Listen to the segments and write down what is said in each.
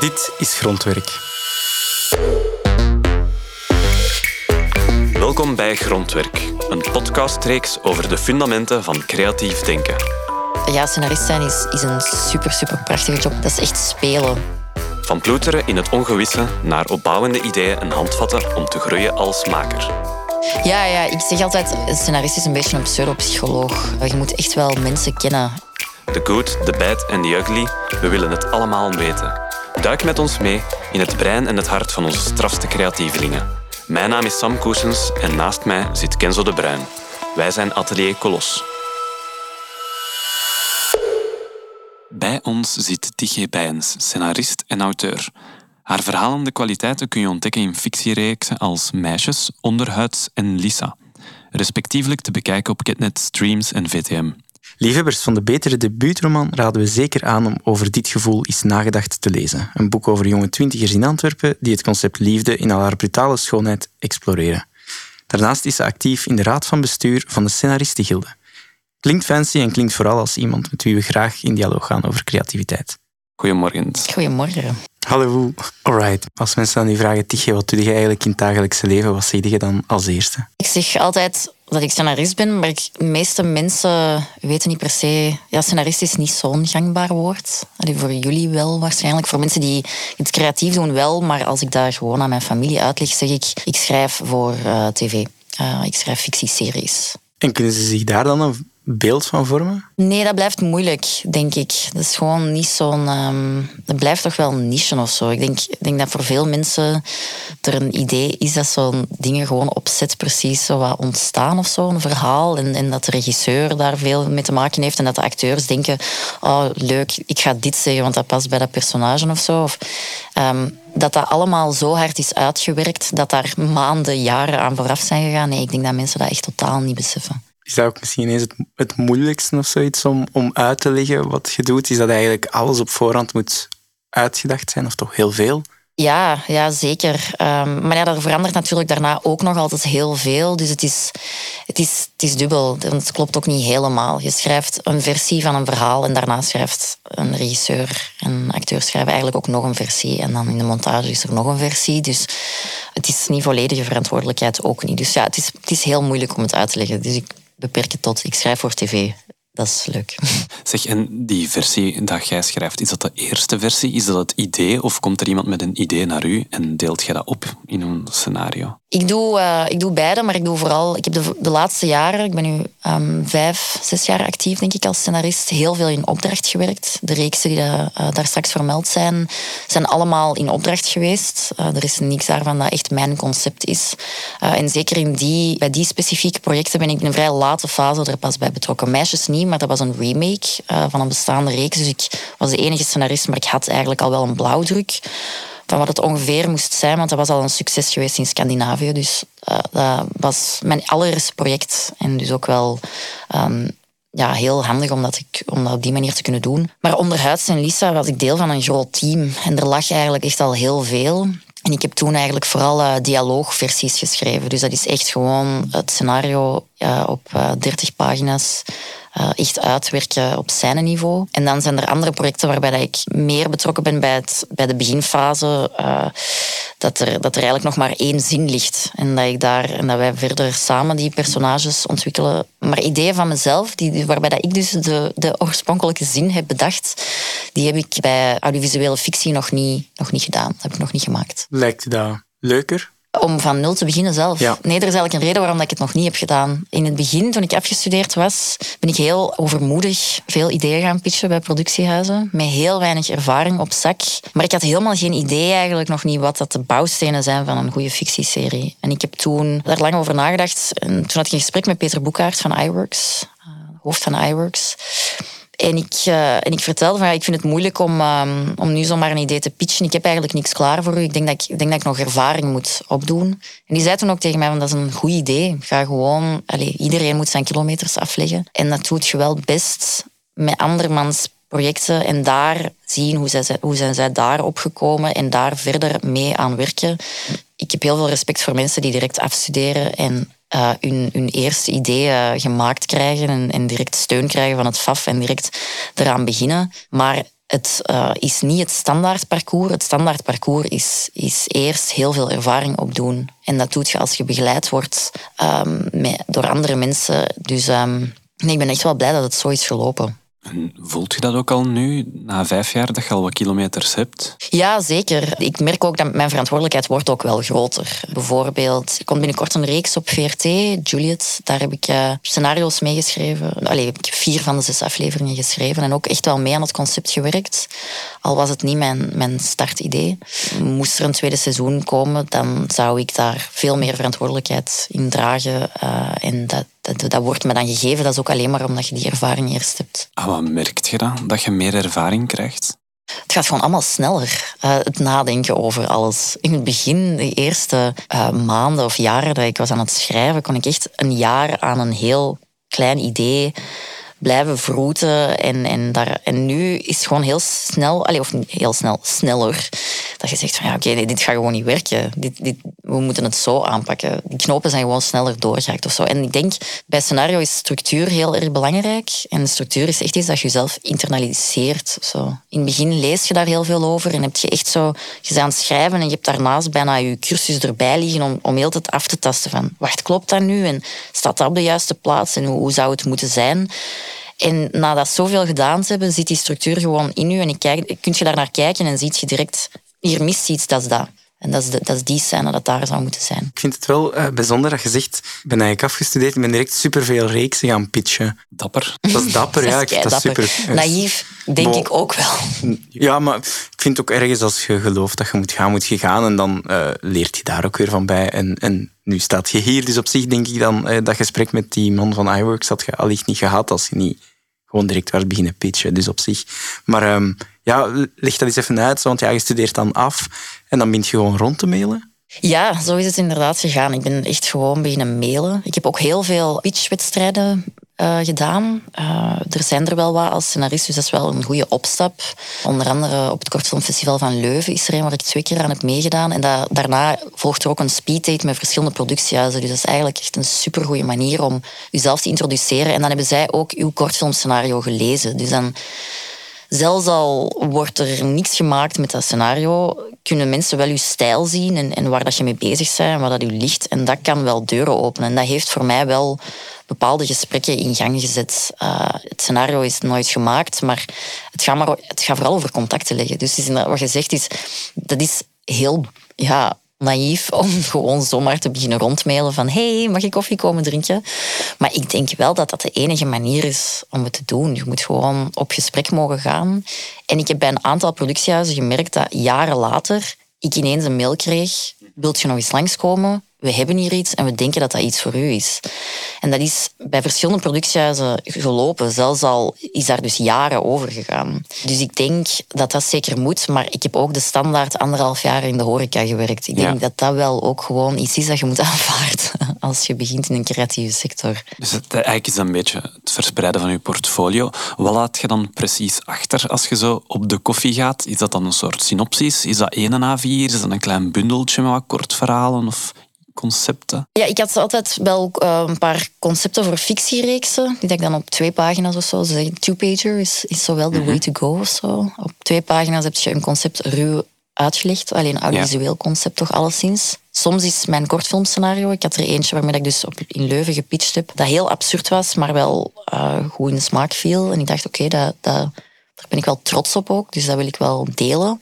Dit is Grondwerk. Welkom bij Grondwerk, een podcastreeks over de fundamenten van creatief denken. Ja, scenarist zijn is, is een super, super prachtige job. Dat is echt spelen. Van ploeteren in het ongewisse naar opbouwende ideeën en handvatten om te groeien als maker. Ja, ja, ik zeg altijd, een scenarist is een beetje een pseudopsycholoog. Je moet echt wel mensen kennen. The good, the bad en the ugly, we willen het allemaal weten. Duik met ons mee in het brein en het hart van onze strafste creatievelingen. Mijn naam is Sam Koesens en naast mij zit Kenzo de Bruin. Wij zijn Atelier Kolos. Bij ons zit Tigé Bijens, scenarist en auteur. Haar verhalende kwaliteiten kun je ontdekken in fictiereeksen als Meisjes, Onderhuids en Lisa. Respectievelijk te bekijken op Ketnet, Streams en VTM. Liefhebbers van de betere debuutroman raden we zeker aan om over dit gevoel is nagedacht te lezen. Een boek over jonge twintigers in Antwerpen die het concept liefde in al haar brutale schoonheid exploreren. Daarnaast is ze actief in de raad van bestuur van de Scenaristengilde. Klinkt fancy en klinkt vooral als iemand met wie we graag in dialoog gaan over creativiteit. Goedemorgen. Goedemorgen. Hallo. Alright. Als mensen aan u vragen, Tigje, wat doe je eigenlijk in het dagelijkse leven? Wat zeg je dan als eerste? Ik zeg altijd dat ik scenarist ben, maar ik, de meeste mensen weten niet per se... Ja, scenarist is niet zo'n gangbaar woord. Allee, voor jullie wel waarschijnlijk. Voor mensen die het creatief doen wel, maar als ik daar gewoon aan mijn familie uitleg, zeg ik, ik schrijf voor uh, tv. Uh, ik schrijf fictieseries. En kunnen ze zich daar dan een beeld van vormen? Nee, dat blijft moeilijk, denk ik. Dat is gewoon niet zo'n. Um, dat blijft toch wel een niche of zo. Ik denk, denk dat voor veel mensen er een idee is dat zo'n dingen gewoon op set precies zo wat ontstaan of zo, een verhaal. En, en dat de regisseur daar veel mee te maken heeft en dat de acteurs denken: oh leuk, ik ga dit zeggen, want dat past bij dat personage of zo. Of, um, dat dat allemaal zo hard is uitgewerkt dat daar maanden, jaren aan vooraf zijn gegaan. Nee, ik denk dat mensen dat echt totaal niet beseffen. Is dat ook misschien eens het, het moeilijkste of zoiets om, om uit te leggen wat je doet? Is dat eigenlijk alles op voorhand moet uitgedacht zijn, of toch heel veel? Ja, ja zeker. Um, maar ja, er verandert natuurlijk daarna ook nog altijd heel veel. Dus het is, het is, het is dubbel. Het klopt ook niet helemaal. Je schrijft een versie van een verhaal en daarna schrijft een regisseur en acteur schrijven eigenlijk ook nog een versie. En dan in de montage is er nog een versie. Dus het is niet volledige verantwoordelijkheid ook niet. Dus ja, het is, het is heel moeilijk om het uit te leggen. Dus ik beperken tot ik schrijf voor tv. Dat is leuk. Zeg, en die versie dat jij schrijft, is dat de eerste versie? Is dat het idee? Of komt er iemand met een idee naar u en deelt jij dat op in een scenario? Ik doe, uh, ik doe beide, maar ik doe vooral... Ik heb de, de laatste jaren, ik ben nu um, vijf, zes jaar actief, denk ik, als scenarist, heel veel in opdracht gewerkt. De reeksen die uh, daar straks vermeld zijn, zijn allemaal in opdracht geweest. Er is niks daarvan dat echt mijn concept is. en zeker in die, bij die specifieke projecten ben ik in een vrij late fase er pas bij betrokken. Meisjes niet, maar dat was een remake van een bestaande reeks. Dus ik was de enige scenarist, maar ik had eigenlijk al wel een blauwdruk van wat het ongeveer moest zijn, want dat was al een succes geweest in Scandinavië. Dus uh, dat was mijn allereerste project en dus ook wel um, ja, heel handig om dat, ik, om dat op die manier te kunnen doen. Maar onderhuids en Lisa was ik deel van een groot team en er lag eigenlijk echt al heel veel. En ik heb toen eigenlijk vooral uh, dialoogversies geschreven. Dus dat is echt gewoon het scenario op uh, 30 pagina's uh, echt uitwerken op zijn niveau. En dan zijn er andere projecten waarbij dat ik meer betrokken ben bij, het, bij de beginfase. Uh, dat, er, dat er eigenlijk nog maar één zin ligt. En dat, ik daar, en dat wij verder samen die personages ontwikkelen. Maar ideeën van mezelf, die, waarbij dat ik dus de, de oorspronkelijke zin heb bedacht, die heb ik bij audiovisuele fictie nog niet, nog niet gedaan. Dat heb ik nog niet gemaakt. Lijkt dat leuker? Om van nul te beginnen zelf. Ja. Nee, er is eigenlijk een reden waarom ik het nog niet heb gedaan. In het begin, toen ik afgestudeerd was, ben ik heel overmoedig veel ideeën gaan pitchen bij productiehuizen. Met heel weinig ervaring op zak. Maar ik had helemaal geen idee eigenlijk nog niet wat dat de bouwstenen zijn van een goede fictieserie. En ik heb toen daar lang over nagedacht. En toen had ik een gesprek met Peter Boekhaart van iWorks, eh, hoofd van iWorks. En ik, uh, en ik vertelde van ja, ik vind het moeilijk om, um, om nu zomaar een idee te pitchen. Ik heb eigenlijk niks klaar voor u. Ik denk dat ik, ik, denk dat ik nog ervaring moet opdoen. En die zei toen ook tegen mij van dat is een goed idee. Ga gewoon, allez, iedereen moet zijn kilometers afleggen. En dat doet je wel best met andermans projecten en daar zien hoe, zij, hoe zijn zij daar opgekomen en daar verder mee aan werken. Ik heb heel veel respect voor mensen die direct afstuderen en uh, hun, eerste idee gemaakt krijgen en, en, direct steun krijgen van het FAF en direct eraan beginnen. Maar het uh, is niet het standaard parcours. Het standaard parcours is, is eerst heel veel ervaring opdoen. En dat doet je als je begeleid wordt um, met, door andere mensen. Dus um, nee, ik ben echt wel blij dat het zo is gelopen. Voelt je dat ook al nu, na vijf jaar, dat je al wat kilometers hebt? Ja, zeker. Ik merk ook dat mijn verantwoordelijkheid wordt ook wel groter. Bijvoorbeeld, ik kom binnenkort een reeks op VRT, Juliet. Daar heb ik uh, scenario's meegeschreven. Allee, ik heb vier van de zes afleveringen geschreven en ook echt wel mee aan het concept gewerkt. Al was het niet mijn, mijn startidee. Moest er een tweede seizoen komen, dan zou ik daar veel meer verantwoordelijkheid in dragen. Uh, en dat, dat, dat, wordt me dan gegeven. Dat is ook alleen maar omdat je die ervaring eerst hebt. Ah, wat merkt je dan? Dat je meer ervaring krijgt? Het gaat gewoon allemaal sneller. Uh, het nadenken over alles. In het begin, de eerste uh, maanden of jaren dat ik was aan het schrijven, kon ik echt een jaar aan een heel klein idee blijven vroeten. En, en, daar, en nu is het gewoon heel snel, allez, of heel snel, sneller. Dat je zegt van ja, oké, dit gaat gewoon niet werken. Dit, dit, we moeten het zo aanpakken. Die knopen zijn gewoon sneller doorgeraakt of zo. En ik denk, bij scenario is structuur heel erg belangrijk. En structuur is echt iets dat je jezelf internaliseert. In het begin lees je daar heel veel over en heb je echt zo, je bent aan het schrijven en je hebt daarnaast bijna je cursus erbij liggen om, om heel het af te tasten van, wacht, klopt dat nu? En staat dat op de juiste plaats? En hoe zou het moeten zijn? En nadat zoveel gedaan te hebben, zit die structuur gewoon in u. En ik kijk, kun je daar naar kijken en ziet je direct, hier mist iets, dat is dat. En dat is, de, dat is die scène dat daar zou moeten zijn. Ik vind het wel uh, bijzonder dat je zegt, ik ben eigenlijk afgestudeerd en ben direct superveel reeksen gaan pitchen. Dapper. Dat is dapper, ja. Ik vind dat super. Naïef, denk ik ook wel. Ja, maar ik vind ook ergens als je gelooft dat je moet gaan, moet je gaan. En dan uh, leert je daar ook weer van bij. En, en nu staat je hier, dus op zich denk ik dan, uh, dat gesprek met die man van iWorks had je allicht niet gehad als je niet gewoon direct was beginnen pitchen. Dus op zich. Maar um, ja, leg dat eens even uit, want ja, je studeert dan af en dan begint je gewoon rond te mailen. Ja, zo is het inderdaad gegaan. Ik ben echt gewoon beginnen mailen. Ik heb ook heel veel pitchwedstrijden uh, gedaan. Uh, er zijn er wel wat als scenarist, dus dat is wel een goede opstap. Onder andere op het Kortfilmfestival van Leuven is er een waar ik twee keer aan heb meegedaan. En da daarna volgt er ook een speeddate met verschillende productiehuizen. Dus dat is eigenlijk echt een supergoeie manier om jezelf te introduceren. En dan hebben zij ook uw kortfilmscenario gelezen. Dus dan zelfs al wordt er niks gemaakt met dat scenario, kunnen mensen wel je stijl zien en, en waar dat je mee bezig bent en waar dat u ligt. En dat kan wel deuren openen. En dat heeft voor mij wel bepaalde gesprekken in gang gezet. Uh, het scenario is nooit gemaakt, maar het gaat, maar, het gaat vooral over contacten leggen. Dus wat je zegt, is, dat is heel ja, naïef om gewoon zomaar te beginnen rondmailen van hey, mag ik koffie komen drinken? Maar ik denk wel dat dat de enige manier is om het te doen. Je moet gewoon op gesprek mogen gaan. En ik heb bij een aantal productiehuizen gemerkt dat jaren later ik ineens een mail kreeg. Wilt je nog eens langskomen? We hebben hier iets en we denken dat dat iets voor u is. En dat is bij verschillende productiehuizen gelopen. Zelfs al is daar dus jaren over gegaan. Dus ik denk dat dat zeker moet. Maar ik heb ook de standaard anderhalf jaar in de horeca gewerkt. Ik denk dat dat wel ook gewoon iets is dat je moet aanvaarden als je begint in een creatieve sector. Dus het, eigenlijk is dat een beetje het verspreiden van je portfolio. Wat laat je dan precies achter als je zo op de koffie gaat? Is dat dan een soort synopsis? Is dat één A4? Is dat een klein bundeltje met wat kort verhalen? Of concepten? Ja, ik had altijd wel uh, een paar concepten voor fictiereeksen, die ik dan op twee pagina's of zo, dus two-pager is, is zo wel the way to go of zo. Op twee pagina's heb je een concept ruw uitgelegd, alleen audiovisueel concept toch alleszins. Soms is mijn kortfilmscenario, ik had er eentje waarmee ik dus op, in Leuven gepitcht heb, dat heel absurd was, maar wel uh, goed in de smaak viel. En ik dacht, oké, okay, dat, dat daar ben ik wel trots op ook, dus dat wil ik wel delen.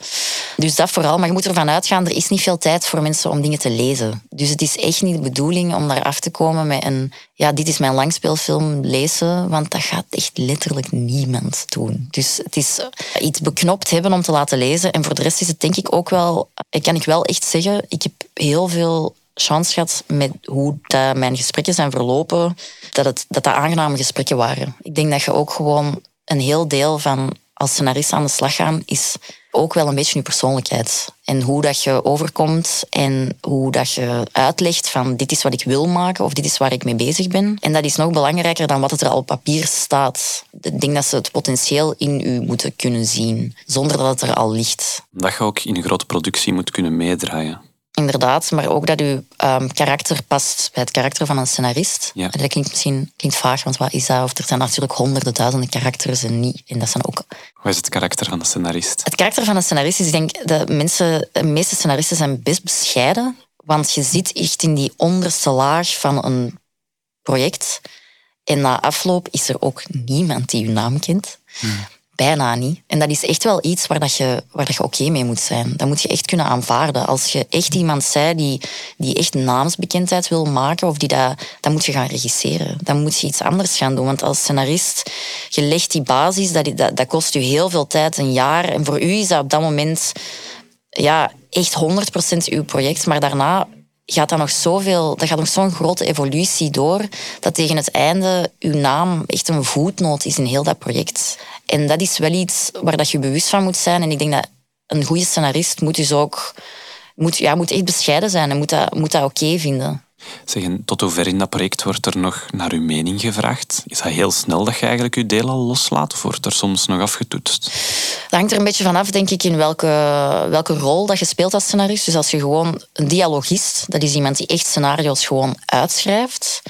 Dus dat vooral, maar je moet ervan uitgaan, er is niet veel tijd voor mensen om dingen te lezen. Dus het is echt niet de bedoeling om daar af te komen met een, ja, dit is mijn langspeelfilm lezen, want dat gaat echt letterlijk niemand doen. Dus het is iets beknopt hebben om te laten lezen. En voor de rest is het denk ik ook wel, kan ik wel echt zeggen, ik heb heel veel chance gehad met hoe mijn gesprekken zijn verlopen, dat, het, dat dat aangename gesprekken waren. Ik denk dat je ook gewoon een heel deel van als scenarist aan de slag gaan, is ook wel een beetje je persoonlijkheid. En hoe dat je overkomt en hoe dat je uitlegt van dit is wat ik wil maken of dit is waar ik mee bezig ben. En dat is nog belangrijker dan wat het er al op papier staat. Ik denk dat ze het potentieel in u moeten kunnen zien, zonder dat het er al ligt. Dat je ook in een grote productie moet kunnen meedraaien. Inderdaad. Maar ook dat uw ehm, karakter past bij het karakter van een scenarist. Ja. Dat klinkt misschien klinkt vaag, want wat is dat? Of er zijn natuurlijk honderden, duizenden karakters en niet. En dat zijn ook... Wat is het karakter van de scenarist? Het karakter van een scenarist is, ik denk, dat mensen, de meeste scenaristen zijn best bescheiden. Want je zit echt in die onderste laag van een project. En na afloop is er ook niemand die je naam kent. Bijna niet. En dat is echt wel iets waar, dat je, waar dat je oké mee moet zijn. Dat moet je echt kunnen aanvaarden. Als je echt iemand zei die, die echt naamsbekendheid wil maken, of die dat, dan moet je gaan regisseren. Dan moet je iets anders gaan doen. Want als scenarist, je legt die basis, dat, dat, dat kost je heel veel tijd, een jaar. En voor u is dat op dat moment ja, echt 100% uw project. Maar daarna gaat dat nog zoveel, dat gaat nog zo'n grote evolutie door, dat tegen het einde uw naam echt een voetnoot is in heel dat project. En dat is wel iets waar dat je bewust van moet zijn. En ik denk dat een goede scenarist moet dus ook moet, ja, moet echt bescheiden zijn en moet dat, moet dat oké vinden. Zeg, en tot hoever in dat project wordt er nog naar uw mening gevraagd? Is dat heel snel dat je eigenlijk je deel al loslaat of wordt er soms nog afgetoetst? Dat hangt er een beetje vanaf, denk ik, in welke, welke rol dat je speelt als scenarist. Dus als je gewoon een dialogist, dat is iemand die echt scenario's gewoon uitschrijft.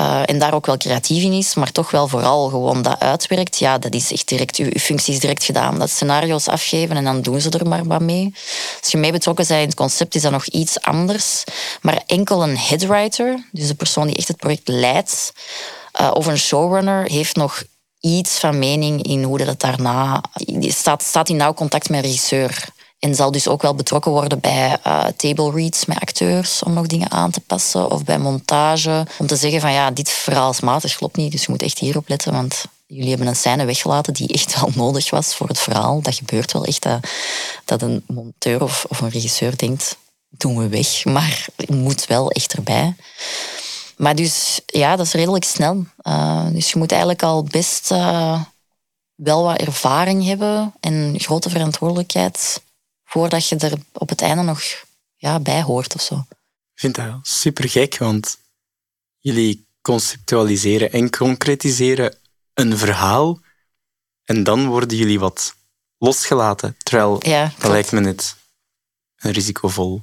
Uh, en daar ook wel creatief in is, maar toch wel vooral gewoon dat uitwerkt. Ja, dat is echt direct, uw functie is direct gedaan. Dat scenario's afgeven en dan doen ze er maar wat mee. Als je mee betrokken bent in het concept, is dat nog iets anders. Maar enkel een headwriter, dus de persoon die echt het project leidt, uh, of een showrunner, heeft nog iets van mening in hoe dat daarna... Staat, staat in nauw contact met een regisseur. En zal dus ook wel betrokken worden bij uh, table reads met acteurs om nog dingen aan te passen. Of bij montage. Om te zeggen van ja, dit verhaalsmatig klopt niet. Dus je moet echt hierop letten. Want jullie hebben een scène weggelaten die echt wel nodig was voor het verhaal. Dat gebeurt wel echt. Dat, een monteur of, of een regisseur denkt, doen we weg. Maar het moet wel echt erbij. Maar dus ja, dat is redelijk snel. Uh, dus je moet eigenlijk al best uh, wel wat ervaring hebben en grote verantwoordelijkheid voordat je er op het einde nog ja, bij hoort of zo. Ik vind dat super gek, want jullie conceptualiseren en concretiseren een verhaal en dan worden jullie wat losgelaten. Terwijl ja, dat lijkt me net een risicovol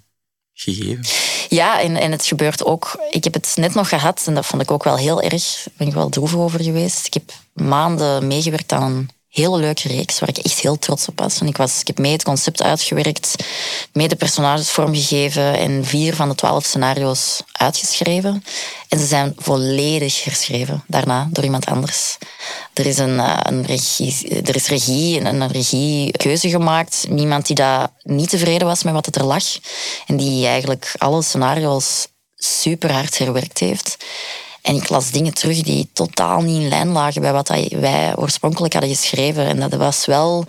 gegeven. Ja, en, en het gebeurt ook. Ik heb het net nog gehad en dat vond ik ook wel heel erg. Daar ben ik wel droevig over geweest. Ik heb maanden meegewerkt aan een hele leuke reeks waar ik echt heel trots op was. Ik, was, ik heb mee het concept uitgewerkt, mee de personages vormgegeven en vier van de twaalf scenario's uitgeschreven. En ze zijn volledig herschreven daarna door iemand anders. Er is een, eh, een regie, er is regie en een regiekeuze gemaakt. Niemand die daar niet tevreden was met wat het er lag. En die eigenlijk alle scenario's super hard herwerkt heeft. En ik las dingen terug die totaal niet in lijn lagen bij wat wij oorspronkelijk hadden geschreven. En dat was wel,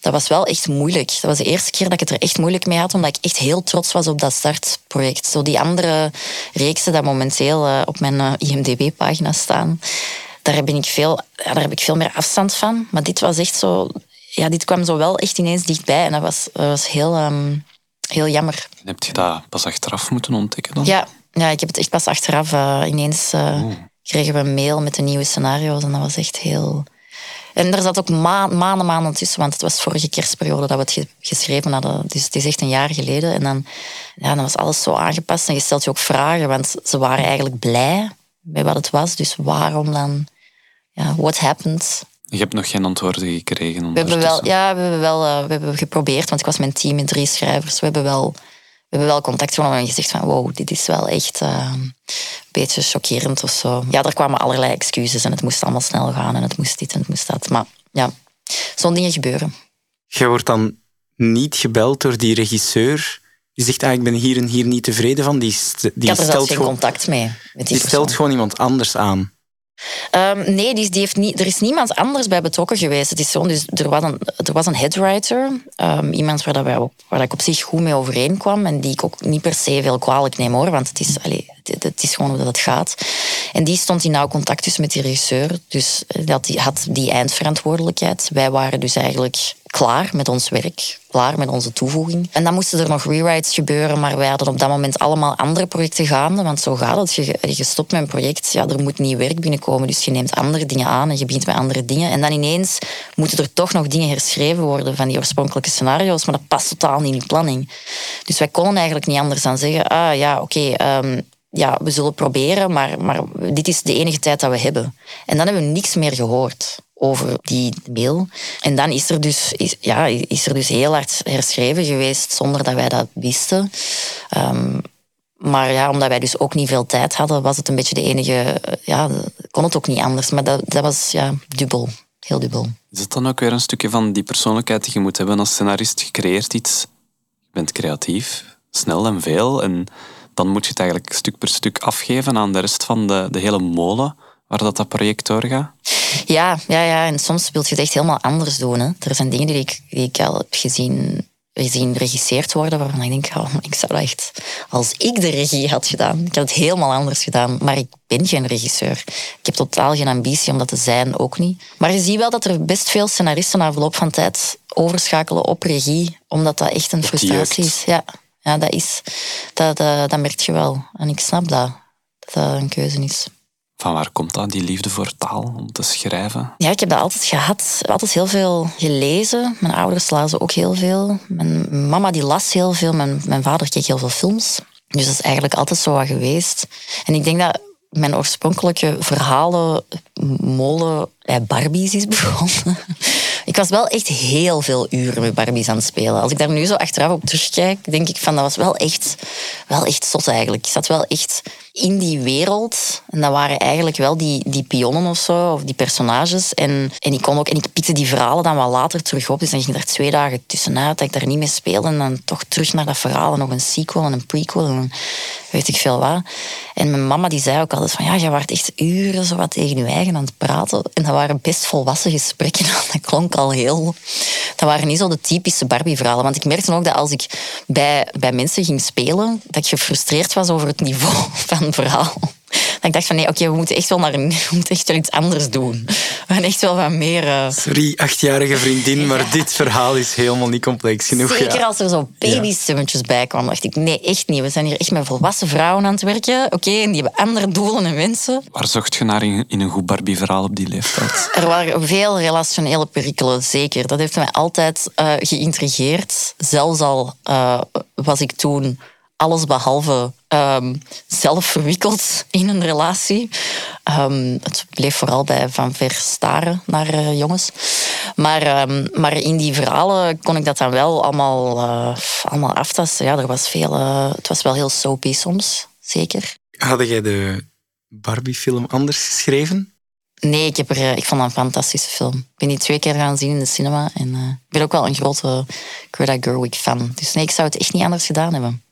dat was wel echt moeilijk. Dat was de eerste keer dat ik het er echt moeilijk mee had, omdat ik echt heel trots was op dat startproject. Zo die andere reeksen die momenteel eh, op mijn eh, IMDb-pagina staan, daar, ben ik veel, daar heb ik veel meer afstand van. Maar dit was echt zo... Ja, dit kwam zo wel echt ineens dichtbij. En dat was, dat was heel, um, heel jammer. En heb je dat pas achteraf moeten ontdekken dan? Ja, ja, ik heb het echt pas achteraf. Uh, ineens uh, kregen we een mail met de nieuwe scenario's en dat was echt heel... En er zat ook ma maanden, maanden tussen, want het was vorige kerstperiode dat we het ge geschreven hadden. Dus het is echt een jaar geleden. En dan, ja, dan was alles zo aangepast en je stelt je ook vragen, want ze waren eigenlijk blij met wat het was. Dus waarom dan? Ja, what happened? Je hebt nog geen antwoorden gekregen? We hebben wel, ja, we hebben wel uh, we hebben geprobeerd, want ik was mijn team met drie schrijvers. We hebben wel we hebben wel contact genomen en gezegd van wow, dit is wel echt uh, een beetje chockerend of zo. Ja, er kwamen allerlei excuses en het moest allemaal snel gaan en het moest dit en het moest dat. Maar ja, zo'n dingen gebeuren. Je wordt dan niet gebeld door die regisseur die zegt, ah, ik ben hier en hier niet tevreden van. Die, die ik had er stelt geen gewoon, contact mee. Met die, die stelt gewoon iemand anders aan. Um, nee, die, die heeft niet, er is niemand anders bij betrokken geweest. Het is zo, dus er, was een, er was een headwriter, um, iemand waar, dat wij, waar ik op zich goed mee overeenkwam en die ik ook niet per se veel kwalijk neem hoor, want het is, allez, het, het, is gewoon hoe dat het gaat. En die stond in nauw contact dus met die regisseur, dus dat die had die eindverantwoordelijkheid. Wij waren dus eigenlijk klaar met ons werk, klaar met onze toevoeging. En dan moesten er nog rewrites gebeuren, maar wij hadden op dat moment allemaal andere projecten gaande, want zo gaat het. Je, je stopt met een project, ja, er moet nieuw werk binnenkomen, dus je neemt andere dingen aan en je begint met andere dingen. En dan ineens moeten er toch nog dingen herschreven worden van die oorspronkelijke scenario's, maar dat past totaal niet in die planning. Dus wij konden eigenlijk niet anders dan zeggen, ah ja, oké, ehm, ja, we zullen proberen, maar, maar dit is de enige tijd dat we hebben. En dan hebben we niks meer gehoord over die mail. En dan is er dus, is, ja, is er dus heel hard herschreven geweest zonder dat wij dat wisten. Ehm, maar ja, omdat wij dus ook niet veel tijd hadden, was het een beetje de enige... Ja, kon het ook niet anders. Maar dat, dat was ja, dubbel. Heel dubbel. Is het dan ook weer een stukje van die persoonlijkheid die je moet hebben als scenarist? Je creëert iets, je bent creatief, snel en veel. En dan moet je het eigenlijk stuk per stuk afgeven aan de rest van de, de hele molen waar dat, dat project doorgaat. Ja, ja, ja, en soms wil je het echt helemaal anders doen. Hè. Er zijn dingen die ik, die ik al heb gezien, gezien regisseerd worden, waarvan ik denk, oh, ik zou dat echt... Als ik de regie had gedaan, ik had het helemaal anders gedaan. Maar ik ben geen regisseur. Ik heb totaal geen ambitie om dat te zijn, ook niet. Maar je ziet wel dat er best veel scenaristen na verloop van tijd overschakelen op regie, omdat dat echt een frustratie is. Ja, ja dat is. Dat, dat, dat merk je wel. En ik snap dat, dat dat een keuze is. Van waar komt dat, die liefde voor taal, om te schrijven? Ja, ik heb dat altijd gehad. Altijd heel veel gelezen. Mijn ouders lazen ook heel veel. Mijn mama die las heel veel. Mijn, mijn vader keek heel veel films. Dus dat is eigenlijk altijd zo wat geweest. En ik denk dat mijn oorspronkelijke verhalen molen bij Barbies is begonnen. Ik was wel echt heel veel uren met Barbies aan het spelen. Als ik daar nu zo achteraf op terugkijk, denk ik van dat was wel echt, wel echt zot eigenlijk. Ik zat wel echt in die wereld. En dat waren eigenlijk wel die, die pionnen of zo, of die personages. En, en ik kon ook, en ik pikte die verhalen dan wel later terug op. Dus dan ging ik daar twee dagen tussenuit dat ik daar niet mee speelde. En dan toch terug naar dat verhaal. En nog een sequel en een prequel en weet ik veel wat. En mijn mama die zei ook altijd van ja, je waart echt uren zo wat tegen je eigen aan het praten. En dat waren best volwassen gesprekken. Dat klonk al heel... Dat waren niet zo de typische Barbie-verhalen. Want ik merkte ook dat als ik bij, bij mensen ging spelen, dat ik gefrustreerd was over het niveau van verhaal. Dat ik dacht van nee, oké, we moeten echt wel naar een, we moeten echt wel iets anders doen. We gaan echt wel wat meer. Uh... Sorry, achtjarige vriendin, maar dit verhaal is helemaal niet complex genoeg. Zeker als er zo babystemmetjes bij kwamen, dacht ik nee, echt niet. We zijn hier echt met volwassen vrouwen aan het werken. Oké, en die hebben andere doelen en wensen. Waar zocht je naar in, in een goed Barbie-verhaal op die leeftijd? Er waren veel relationele perikelen, zeker. Dat heeft mij altijd uh, geïntrigeerd. Zelfs al uh, was ik toen alles behalve um, zelf verwikkeld in een relatie. Um, het bleef vooral bij van ver staren naar uh, jongens. Maar, um, maar in die verhalen kon ik dat dan wel allemaal, uh, allemaal aftasten. Ja, er was veel, uh, het was wel heel soapy soms, zeker. Had jij de Barbie-film anders geschreven? Nee, ik, heb er, ik vond het een fantastische film. Ik ben die twee keer gaan zien in de cinema. En ik ben ook wel een grote Greta Gerwig fan. Dus nee, ik zou het echt niet anders gedaan hebben.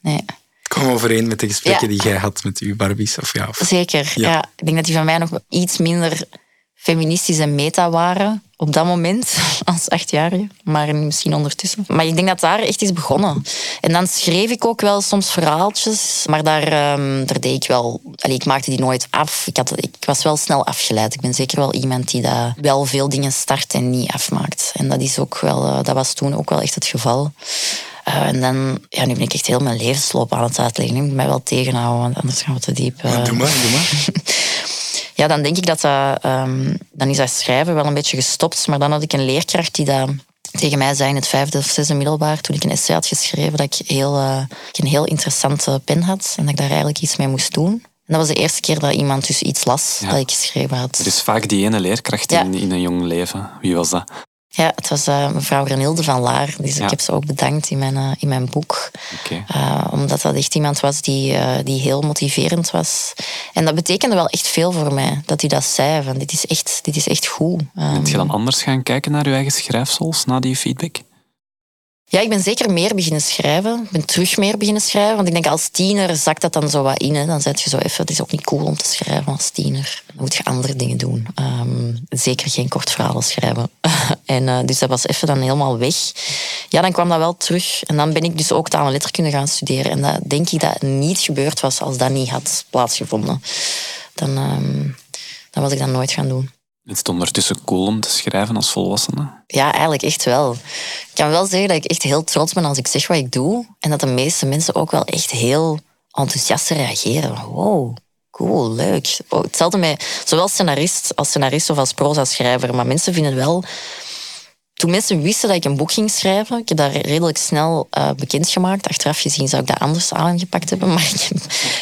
Nee. Kom overeen met de gesprekken die jij had met uw Barbies. Of ja, of... Zeker, ja. Ik denk dat die van mij nog iets minder feministisch en meta waren op dat moment, als achtjarige, maar misschien ondertussen. Maar ik denk dat daar echt is begonnen. En dan schreef ik ook wel soms verhaaltjes, maar daar, um, daar deed ik wel... Allee, ik maakte die nooit af. Ik, had, ik was wel snel afgeleid. Ik ben zeker wel iemand die dat wel veel dingen start en niet afmaakt. En dat, is ook wel, uh, dat was toen ook wel echt het geval. Uh, en dan, ja, nu ben ik echt heel mijn levensloop aan het uitleggen. Ik moet mij wel tegenhouden, want anders gaan we te diep. Uh... Doe maar, doe maar. ja, dan denk ik dat dat, um, dan is dat schrijven wel een beetje gestopt. Maar dan had ik een leerkracht die dat tegen mij zei in het vijfde of zesde middelbaar, toen ik een essay had geschreven, dat ik, heel, uh, ik een heel interessante pen had en dat ik daar eigenlijk iets mee moest doen. En dat was de eerste keer dat iemand dus iets las dat ik geschreven had. Er is vaak die ene leerkracht in, in een jong leven. Wie was dat? Ja, het was uh, mevrouw Renilde van Laar. Dus ik heb ze ook bedankt in mijn, uh, in mijn boek. Okay. Uh, omdat dat echt iemand was die, die heel motiverend was. En dat betekende wel echt veel voor mij, dat hij dat zei. Van, dit, is echt, dit is echt goed. Um, Bent je dan anders gaan kijken naar je eigen schrijfsels na die feedback? Ja, ik ben zeker meer beginnen schrijven. Ik ben terug meer beginnen schrijven. Want ik denk als tiener zakt dat dan zo wat in. Hè. Dan zet je zo even, het is ook niet cool om te schrijven als tiener. Dan moet je andere dingen doen. Um, zeker geen kort verhalen schrijven. en, uh, dus dat was even dan helemaal weg. Ja, dan kwam dat wel terug. En dan ben ik dus ook taal en letterkunde gaan studeren. En dat denk ik dat niet gebeurd was als dat niet had plaatsgevonden. Dan, dan was ik dat nooit gaan doen. Is het ondertussen cool om te schrijven als volwassene? Ja, eigenlijk echt wel. Ik kan wel zeggen dat ik echt heel trots ben als ik zeg wat ik doe. En dat de meeste mensen ook wel echt heel enthousiast reageren. Wow, cool, leuk. Oh, hetzelfde met zowel scenarist als scenarist of als proza-schrijver. Maar mensen vinden wel toen mensen wisten dat ik een boek ging schrijven, ik heb dat redelijk snel uh, bekendgemaakt. Achteraf gezien zou ik dat anders aangepakt hebben. Maar ik,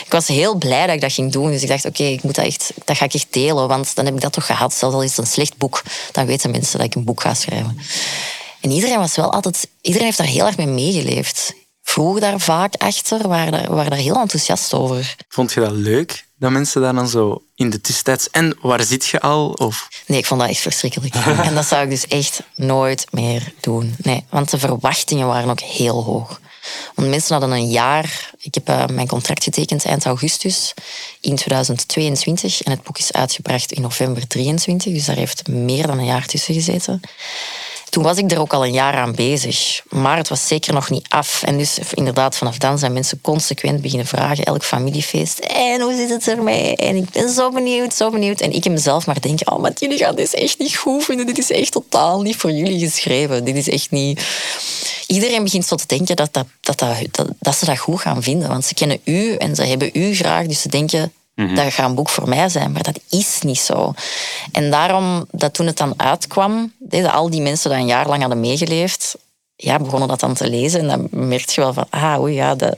ik was heel blij dat ik dat ging doen. Dus ik dacht, oké, ik moet dat echt, dat ga ik echt delen. Want dan heb ik dat toch gehad. Zelfs al is het een slecht boek, dan weten mensen dat ik een boek ga schrijven. En iedereen was wel altijd, iedereen heeft daar heel erg mee meegeleefd. Vroeg daar vaak achter, waren daar, waren daar heel enthousiast over. Vond je dat leuk? dat mensen daar dan zo in de tussentijd... En waar zit je al? Of? Nee, ik vond dat echt verschrikkelijk. en dat zou ik dus echt nooit meer doen. Nee, want de verwachtingen waren ook heel hoog. Want mensen hadden een jaar... Ik heb uh, mijn contract getekend eind augustus in 2022. En het boek is uitgebracht in november 23. Dus daar heeft meer dan een jaar tussen gezeten. Toen was ik er ook al een jaar aan bezig. Maar het was zeker nog niet af. En dus inderdaad, vanaf dan zijn mensen consequent beginnen vragen. Elk familiefeest. En hoe zit het ermee? En ik ben zo benieuwd, zo benieuwd. En ik heb mezelf maar denken, oh, maar jullie gaan dit echt niet goed vinden. Dit is echt totaal niet voor jullie geschreven. Dit is echt niet... Iedereen begint zo te denken dat, dat, dat, dat, dat ze dat goed gaan vinden. Want ze kennen u en ze hebben u graag. Dus ze denken, Mhm. Dat gaat een boek voor mij zijn, maar dat is niet zo. En daarom, dat toen het dan uitkwam, deze, al die mensen die een jaar lang hadden meegeleefd, ja, begonnen dat dan te lezen. En dan merk je wel van, ah, oei, ja, dat,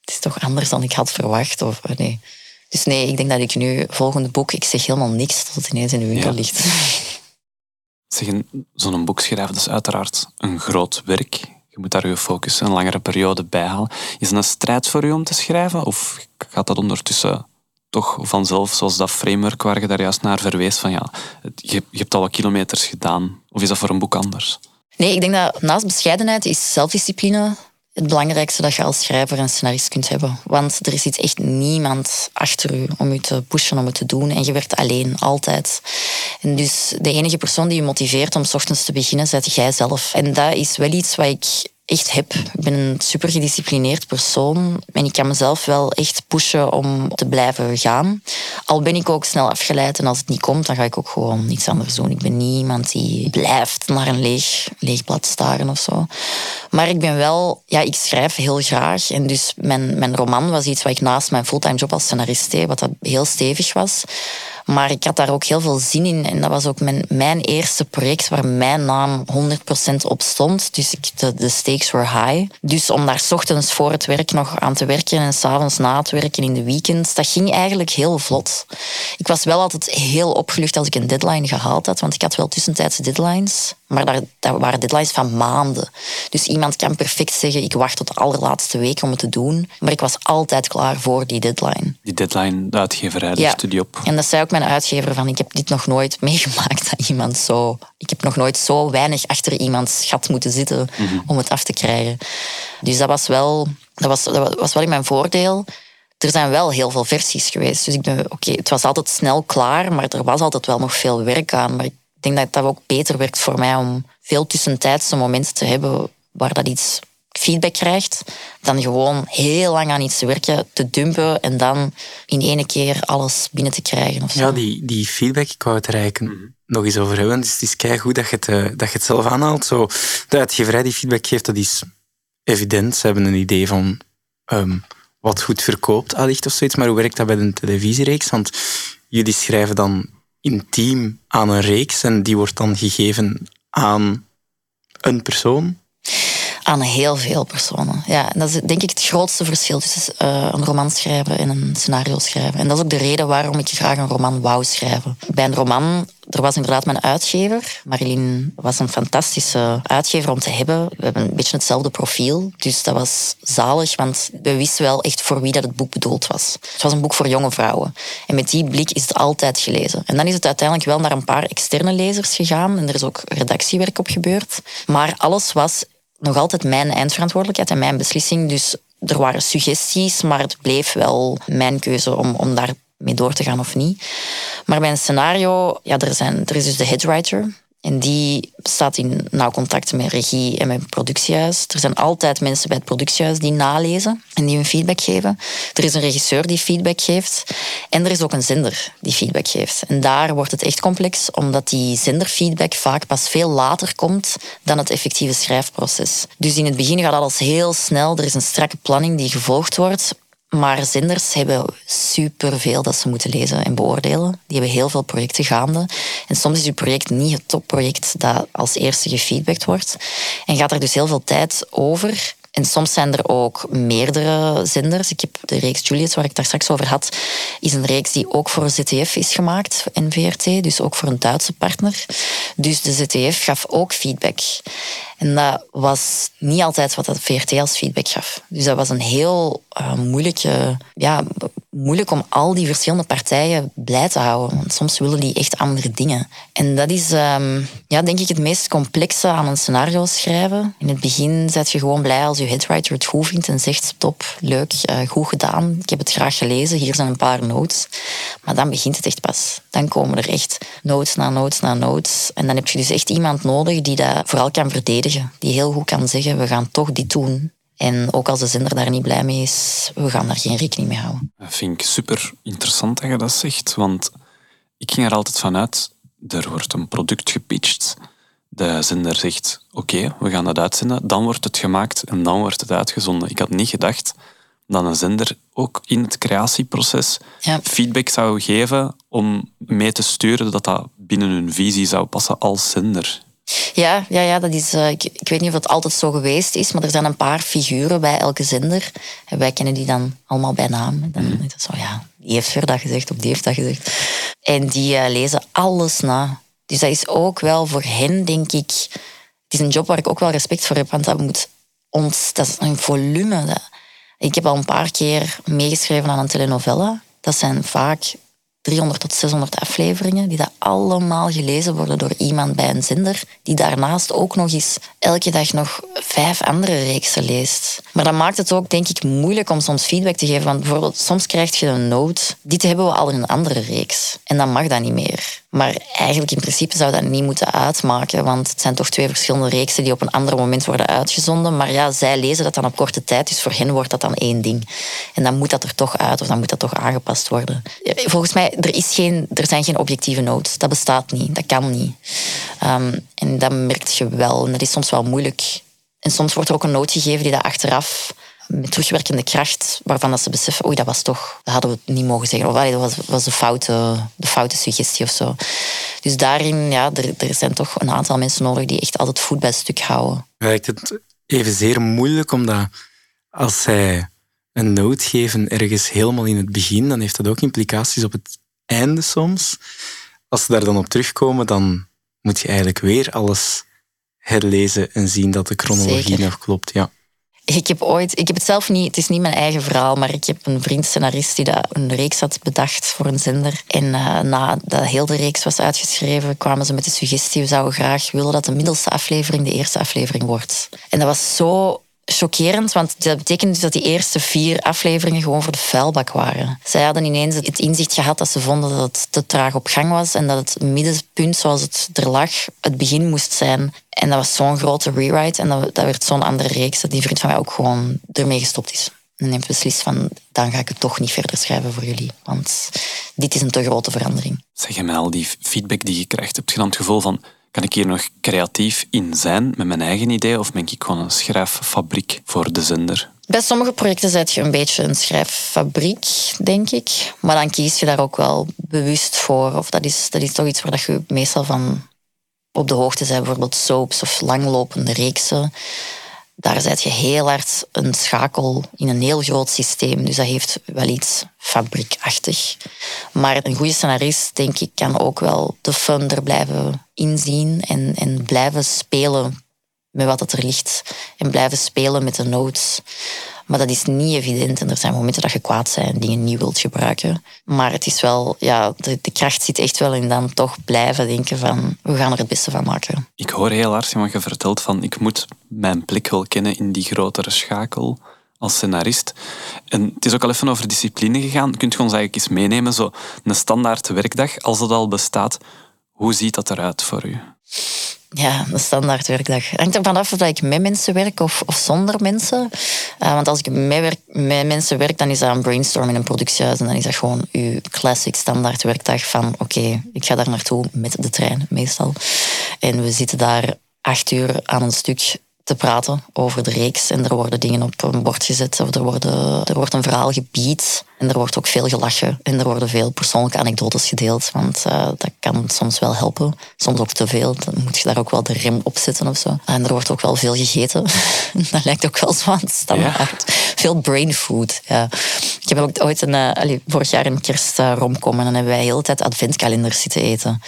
het is toch anders dan ik had verwacht. Of, eh, nee. Dus nee, ik denk dat ik nu, volgende boek, ik zeg helemaal niks tot het ineens in de winkel ligt. zo'n boek schrijven, dat is uiteraard een groot werk. Je moet daar je focus een langere periode bij halen. Is het een strijd voor u om te schrijven? Of gaat dat ondertussen toch vanzelf, zoals dat framework waar je daar juist naar verwees, van ja, je, hebt al wat kilometers gedaan. Of is dat voor een boek anders? Nee, ik denk dat naast bescheidenheid is zelfdiscipline het belangrijkste dat je als schrijver en scenarist kunt hebben. Want er iets echt niemand achter u om je te pushen, om het te doen. En je werkt alleen, altijd. En dus de enige persoon die je motiveert om s ochtends te beginnen, zet jij zelf. En dat is wel iets wat ik echt heb. Ik ben een super gedisciplineerd persoon en ik kan mezelf wel echt pushen om te blijven gaan. Al ben ik ook snel afgeleid en als het niet komt, dan ga ik ook gewoon niets anders doen. Ik ben niet iemand die blijft naar een leeg, leeg blad staren of zo. Maar ik ben wel, ja, ik schrijf heel graag en dus mijn, mijn roman was iets wat ik naast mijn fulltime job als scenarist deed, wat dat heel stevig was. Maar ik had daar ook heel veel zin in. En dat was ook mijn, mijn eerste project waar mijn naam 100% op stond. Dus ik, de, stakes were high. Dus om daar s ochtends voor het werk nog aan te werken en s'avonds na het werken in de weekends, dat ging eigenlijk heel vlot. Ik was wel altijd heel opgelucht als ik een deadline gehaald had, want ik had wel tussentijdse deadlines. Maar daar, dat waren deadlines van maanden. Dus iemand kan perfect zeggen, ik wacht tot de allerlaatste week om het te doen. Maar ik was altijd klaar voor die deadline. Die deadline, de uitgeverij, de ja. studie op. En dat zei ook mijn uitgever, van ik heb dit nog nooit meegemaakt dat iemand zo... Ik heb nog nooit zo weinig achter iemands gat moeten zitten mhm. om het af te krijgen. Dus dat was wel, dat was, dat was wel in mijn voordeel er zijn wel heel veel versies geweest. Dus ik ben, oké, het was altijd snel klaar, maar er was altijd wel nog veel werk aan. Maar ik denk dat dat ook beter werkt voor mij om veel tussentijdse momenten te hebben waar dat iets feedback krijgt, dan gewoon heel lang aan iets te werken, te dumpen en dan in één keer alles binnen te krijgen. Of zo. Ja, die, die feedback, ik wou het er eigenlijk mhm. nog eens over hebben. Dus het is kei goed dat je het, eh, dat je het zelf aanhaalt. Zo, de uitgeverij die feedback geeft, dat is evident. Ze hebben een idee van ehm, wat goed verkoopt, allicht of zoiets. Maar hoe werkt dat bij een televisiereeks? Want jullie schrijven dan intiem aan een reeks en die wordt dan gegeven aan een persoon? Aan heel veel personen. Ja, dat is denk ik het grootste verschil tussen uh, een roman schrijven en een scenario schrijven. En dat is ook de reden waarom ik graag een roman wou schrijven. Bij een roman er was inderdaad mijn uitgever. Marilyn was een fantastische uitgever om te hebben. We hebben een beetje hetzelfde profiel. Dus dat was zalig, want we wisten wel echt voor wie dat het boek bedoeld was. Het was een boek voor jonge vrouwen. En met die blik is het altijd gelezen. En dan is het uiteindelijk wel naar een paar externe lezers gegaan. En er is ook redactiewerk op gebeurd. Maar alles was nog altijd mijn eindverantwoordelijkheid en mijn beslissing. Dus er waren suggesties, maar het bleef wel mijn keuze om, om daar mee door te gaan of niet. Maar bij een scenario, ja, er, zijn, er is dus de headwriter. En die staat in nauw contact met regie en met productiehuis. Er zijn altijd mensen bij het productiehuis die nalezen en die hun feedback geven. Er is een regisseur die feedback geeft. En er is ook een zender die feedback geeft. En daar wordt het echt complex, omdat die zenderfeedback vaak pas veel later komt dan het effectieve schrijfproces. Dus in het begin gaat alles heel snel. Er is een strakke planning die gevolgd wordt. Maar zenders hebben superveel dat ze moeten lezen en beoordelen. Die hebben heel veel projecten gaande. En soms is uw project niet het topproject dat als eerste gefeedbackt wordt. En gaat er dus heel veel tijd over. En soms zijn er ook meerdere zenders. Ik heb de reeks Juliet, waar ik daar straks over had, is een reeks die ook voor ZTF is gemaakt, NVRT, dus ook voor een Duitse partner. Dus de ZTF gaf ook feedback. En dat was niet altijd wat de VRT als feedback gaf. Dus dat was een heel uh, moeilijke, ja, moeilijk om al die verschillende partijen blij te houden. Want soms willen die echt andere dingen. En dat is um, ja, denk ik het meest complexe aan een scenario schrijven. In het begin zet je gewoon blij als je headwriter het goed vindt en zegt stop, leuk, uh, goed gedaan, ik heb het graag gelezen, hier zijn een paar notes. Maar dan begint het echt pas. Dan komen er echt notes na notes na notes. En dan heb je dus echt iemand nodig die dat vooral kan verdedigen die heel goed kan zeggen, we gaan toch dit doen. En ook als de zender daar niet blij mee is, we gaan daar geen rekening mee houden. Dat vind ik super interessant dat je dat zegt, want ik ging er altijd vanuit, er wordt een product gepitcht, de zender zegt, oké, we gaan dat uitzenden, dan wordt het gemaakt en dan wordt het uitgezonden. Ik had niet gedacht dat een zender ook in het creatieproces feedback zou geven om mee te sturen dat dat binnen hun visie zou passen als zender. Ja, ja, ja dat is, uh, ik, ik, weet niet of het altijd zo geweest is, maar er zijn een paar figuren bij elke zender. En wij kennen die dan allemaal bij naam. Dan mm. is het zo, ja, die heeft weer dat gezegd of die heeft dat gezegd. En die uh, lezen alles na. Dus dat is ook wel voor hen, denk ik... Het is een job waar ik ook wel respect voor heb, want dat moet ons... Dat is een volume. Dat, ik heb al een paar keer meegeschreven aan een telenovela. Dat zijn vaak 300 tot 600 afleveringen, die dat allemaal gelezen worden door iemand bij een zender, die daarnaast ook nog eens elke dag nog vijf andere reeksen leest. Maar dat maakt het ook, denk ik, moeilijk om soms feedback te geven. Want bijvoorbeeld, soms krijg je een note, dit hebben we al in een andere reeks. En dan mag dat niet meer. Maar eigenlijk in principe zou dat niet moeten uitmaken, want het zijn toch twee verschillende reeksen die op een ander moment worden uitgezonden. Maar ja, zij lezen dat dan op korte tijd, dus voor hen wordt dat dan één ding. En dan moet dat er toch uit of dan moet dat toch aangepast worden. Volgens mij, er, is geen, er zijn geen objectieve notes. Dat bestaat niet, dat kan niet. Um, en dat merk je wel. En dat is soms wel moeilijk. En soms wordt er ook een noot gegeven die dat achteraf met terugwerkende kracht, waarvan dat ze beseffen, oei, dat was toch, dat hadden we niet mogen zeggen. Of dat was, was de, foute, de foute suggestie of zo. Dus daarin, ja, er, er zijn toch een aantal mensen nodig die echt altijd voet bij stuk houden. Lijkt het evenzeer moeilijk, omdat als zij een noot geven ergens helemaal in het begin, dan heeft dat ook implicaties op het einde soms. Als ze daar dan op terugkomen, dan moet je eigenlijk weer alles herlezen en zien dat de chronologie nog klopt. Ja. Ik heb ooit, ik heb het zelf niet, het is niet mijn eigen verhaal, maar ik heb een vriend scenarist die dat een reeks had bedacht voor een zender. En uh, nadat heel de reeks was uitgeschreven, kwamen ze met de suggestie: we zouden graag willen dat de middelste aflevering de eerste aflevering wordt. En dat was zo chockerend, want dat betekent dus dat die eerste vier afleveringen gewoon voor de vuilbak waren. Zij hadden ineens het inzicht gehad dat ze vonden dat het te traag op gang was en dat het middenpunt zoals het er lag het begin moest zijn. En dat was zo'n grote rewrite en dat, dat werd zo'n andere reeks dat die vriend van mij ook gewoon ermee gestopt is. En heeft beslist van, dan ga ik het toch niet verder schrijven voor jullie. Want dit is een te grote verandering. Zeg je al die feedback die je krijgt, heb je dan het gevoel van, kan ik hier nog creatief in zijn met mijn eigen idee of ben ik gewoon een schrijffabriek voor de zender? Bij sommige projecten zet je een beetje een schrijffabriek, denk ik. Maar dan kies je daar ook wel bewust voor. Of dat is, dat is toch iets waar je meestal van op de hoogte bent. Bijvoorbeeld soaps of langlopende reeksen daar zet je heel hard een schakel in een heel groot systeem. Dus dat heeft wel iets fabriekachtig. Maar een goede scenarist, denk ik, kan ook wel de fun er blijven inzien en, en blijven spelen met wat er ligt. En blijven spelen met de notes. Maar dat is niet evident en er zijn momenten dat je kwaad bent en dingen niet wilt gebruiken. Maar het is wel, ja, de, kracht zit echt wel in dan toch blijven denken van we gaan er het beste van maken. Ik hoor heel hard wat je vertelt van ik moet mijn plek wel kennen in die grotere schakel als scenarist. En het is ook al even over discipline gegaan. Kunt je ons eigenlijk eens meenemen, zo een standaard werkdag, als het al bestaat, Hoe ziet dat eruit voor u? Ja, de standaard werkdag. Het hangt ervan af of ik met mensen werk of, of zonder mensen. Uh, want als ik met, werk, met mensen werk, dan is dat een brainstorm in een productiehuis. En dan is dat gewoon uw classic standaard werkdag van oké, ik ga daar naartoe met de trein meestal. En we zitten daar acht uur aan een stuk te praten over de reeks. En er worden dingen op een bord gezet of er, worden, er wordt een verhaal gebied. En er wordt ook veel gelachen en er worden veel persoonlijke anekdotes gedeeld. Want uh, dat kan soms wel helpen. Soms ook te veel. Dan moet je daar ook wel de rem op zetten of zo. En er wordt ook wel veel gegeten. dat lijkt ook wel zo aan standaard. Ja. Veel brain food. Ja. Ik heb ook ooit een, uh, vorig jaar een kerstromkom uh, en dan hebben wij de hele tijd adventkalenders zitten eten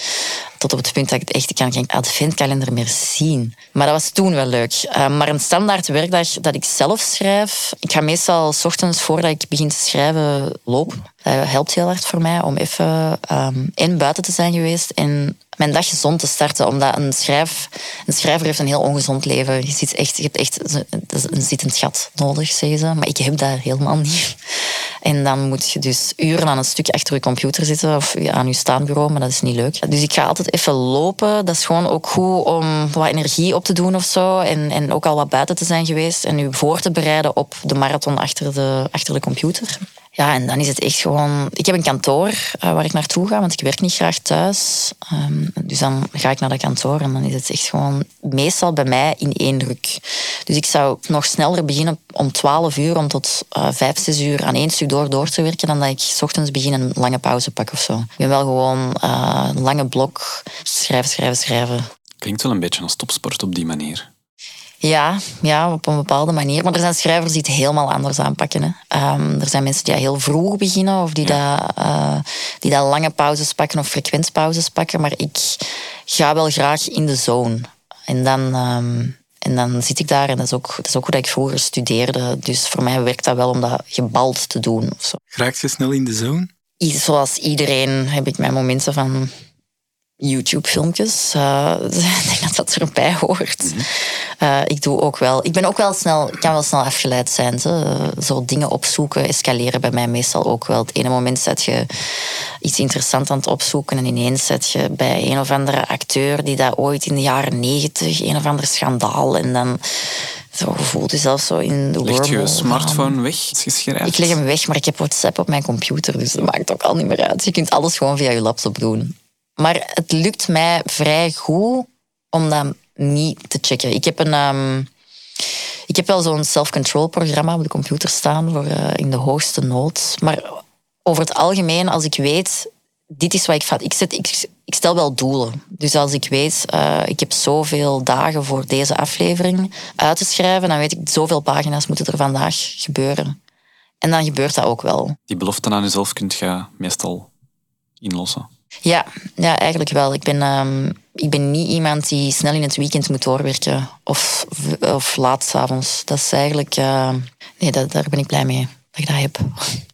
tot op het punt dat ik echt ik kan geen adventkalender meer zien. Maar dat was toen wel leuk. Uh, maar een standaard werkdag dat ik zelf schrijf, ik ga meestal s ochtends voordat ik begin te schrijven lopen. Dat helpt heel hard voor mij om even um, in buiten te zijn geweest en mijn dag gezond te starten. Omdat een, schrijf, een schrijver heeft een heel ongezond leven. Je, ziet echt, je hebt echt een zittend gat nodig, zeggen ze. Maar ik heb dat helemaal niet. En dan moet je dus uren aan een stuk achter je computer zitten of aan je staanbureau, maar dat is niet leuk. Dus ik ga altijd even lopen. Dat is gewoon ook goed om wat energie op te doen of zo. En, en ook al wat buiten te zijn geweest en je voor te bereiden op de marathon achter de, achter de computer. Ja, en dan is het echt gewoon... Ik heb een kantoor uh, waar ik naartoe ga, want ik werk niet graag thuis. Um, dus dan ga ik naar dat kantoor en dan is het echt gewoon meestal bij mij in één druk. Dus ik zou nog sneller beginnen om 12 uur, om tot uh, 5, 6 uur aan één stuk door, door te werken, dan dat ik s ochtends begin een lange pauze pak of zo. Ik ben wel gewoon uh, een lange blok schrijven, schrijven, schrijven. Klinkt wel een beetje als topsport op die manier. Ja, ja, op een bepaalde manier. Maar er zijn schrijvers die het helemaal anders aanpakken. Hè. Um, er zijn mensen die heel vroeg beginnen of die, ja. dat, uh, die dat lange pauzes pakken of frequentpauzes pakken. Maar ik ga wel graag in de zone. En dan, um, en dan zit ik daar en dat is, ook, dat is ook hoe ik vroeger studeerde. Dus voor mij werkt dat wel om dat gebald te doen. Of zo. Raak je snel in de zone? Zoals iedereen heb ik mijn momenten van YouTube-filmpjes. Uh, ik denk dat dat erbij hoort. Uh, ik doe ook wel. Ik ben ook wel snel, kan wel snel afgeleid zijn. Zo, zo dingen opzoeken, escaleren bij mij meestal ook wel. Het ene moment zet je iets interessants aan het opzoeken en ineens zet je bij een of andere acteur die dat ooit in de jaren negentig, een of ander schandaal en dan zo voelt je zelf zo in de Leg je smartphone weg? Geschreven? Ik leg hem weg, maar ik heb WhatsApp op mijn computer, dus dat maakt ook al niet meer uit. Je kunt alles gewoon via je laptop doen. Maar het lukt mij vrij goed om dat niet te checken. Ik heb, een, um, ik heb wel zo'n self-control programma op de computer staan voor uh, in de hoogste nood. Maar over het algemeen, als ik weet, dit is wat ik vat. Ik, zet, ik, stel wel doelen. Dus als ik weet, uh, ik heb zoveel dagen voor deze aflevering uit te schrijven, dan weet ik, zoveel pagina's moeten er vandaag gebeuren. En dan gebeurt dat ook wel. Die belofte aan jezelf kunt je meestal inlossen. Ja, ja, eigenlijk wel. Ik ben, um, ik ben niet iemand die snel in het weekend moet doorwerken of, of laat s'avonds. Dat is eigenlijk... Uh, nee, daar ben ik blij mee dat ik dat heb.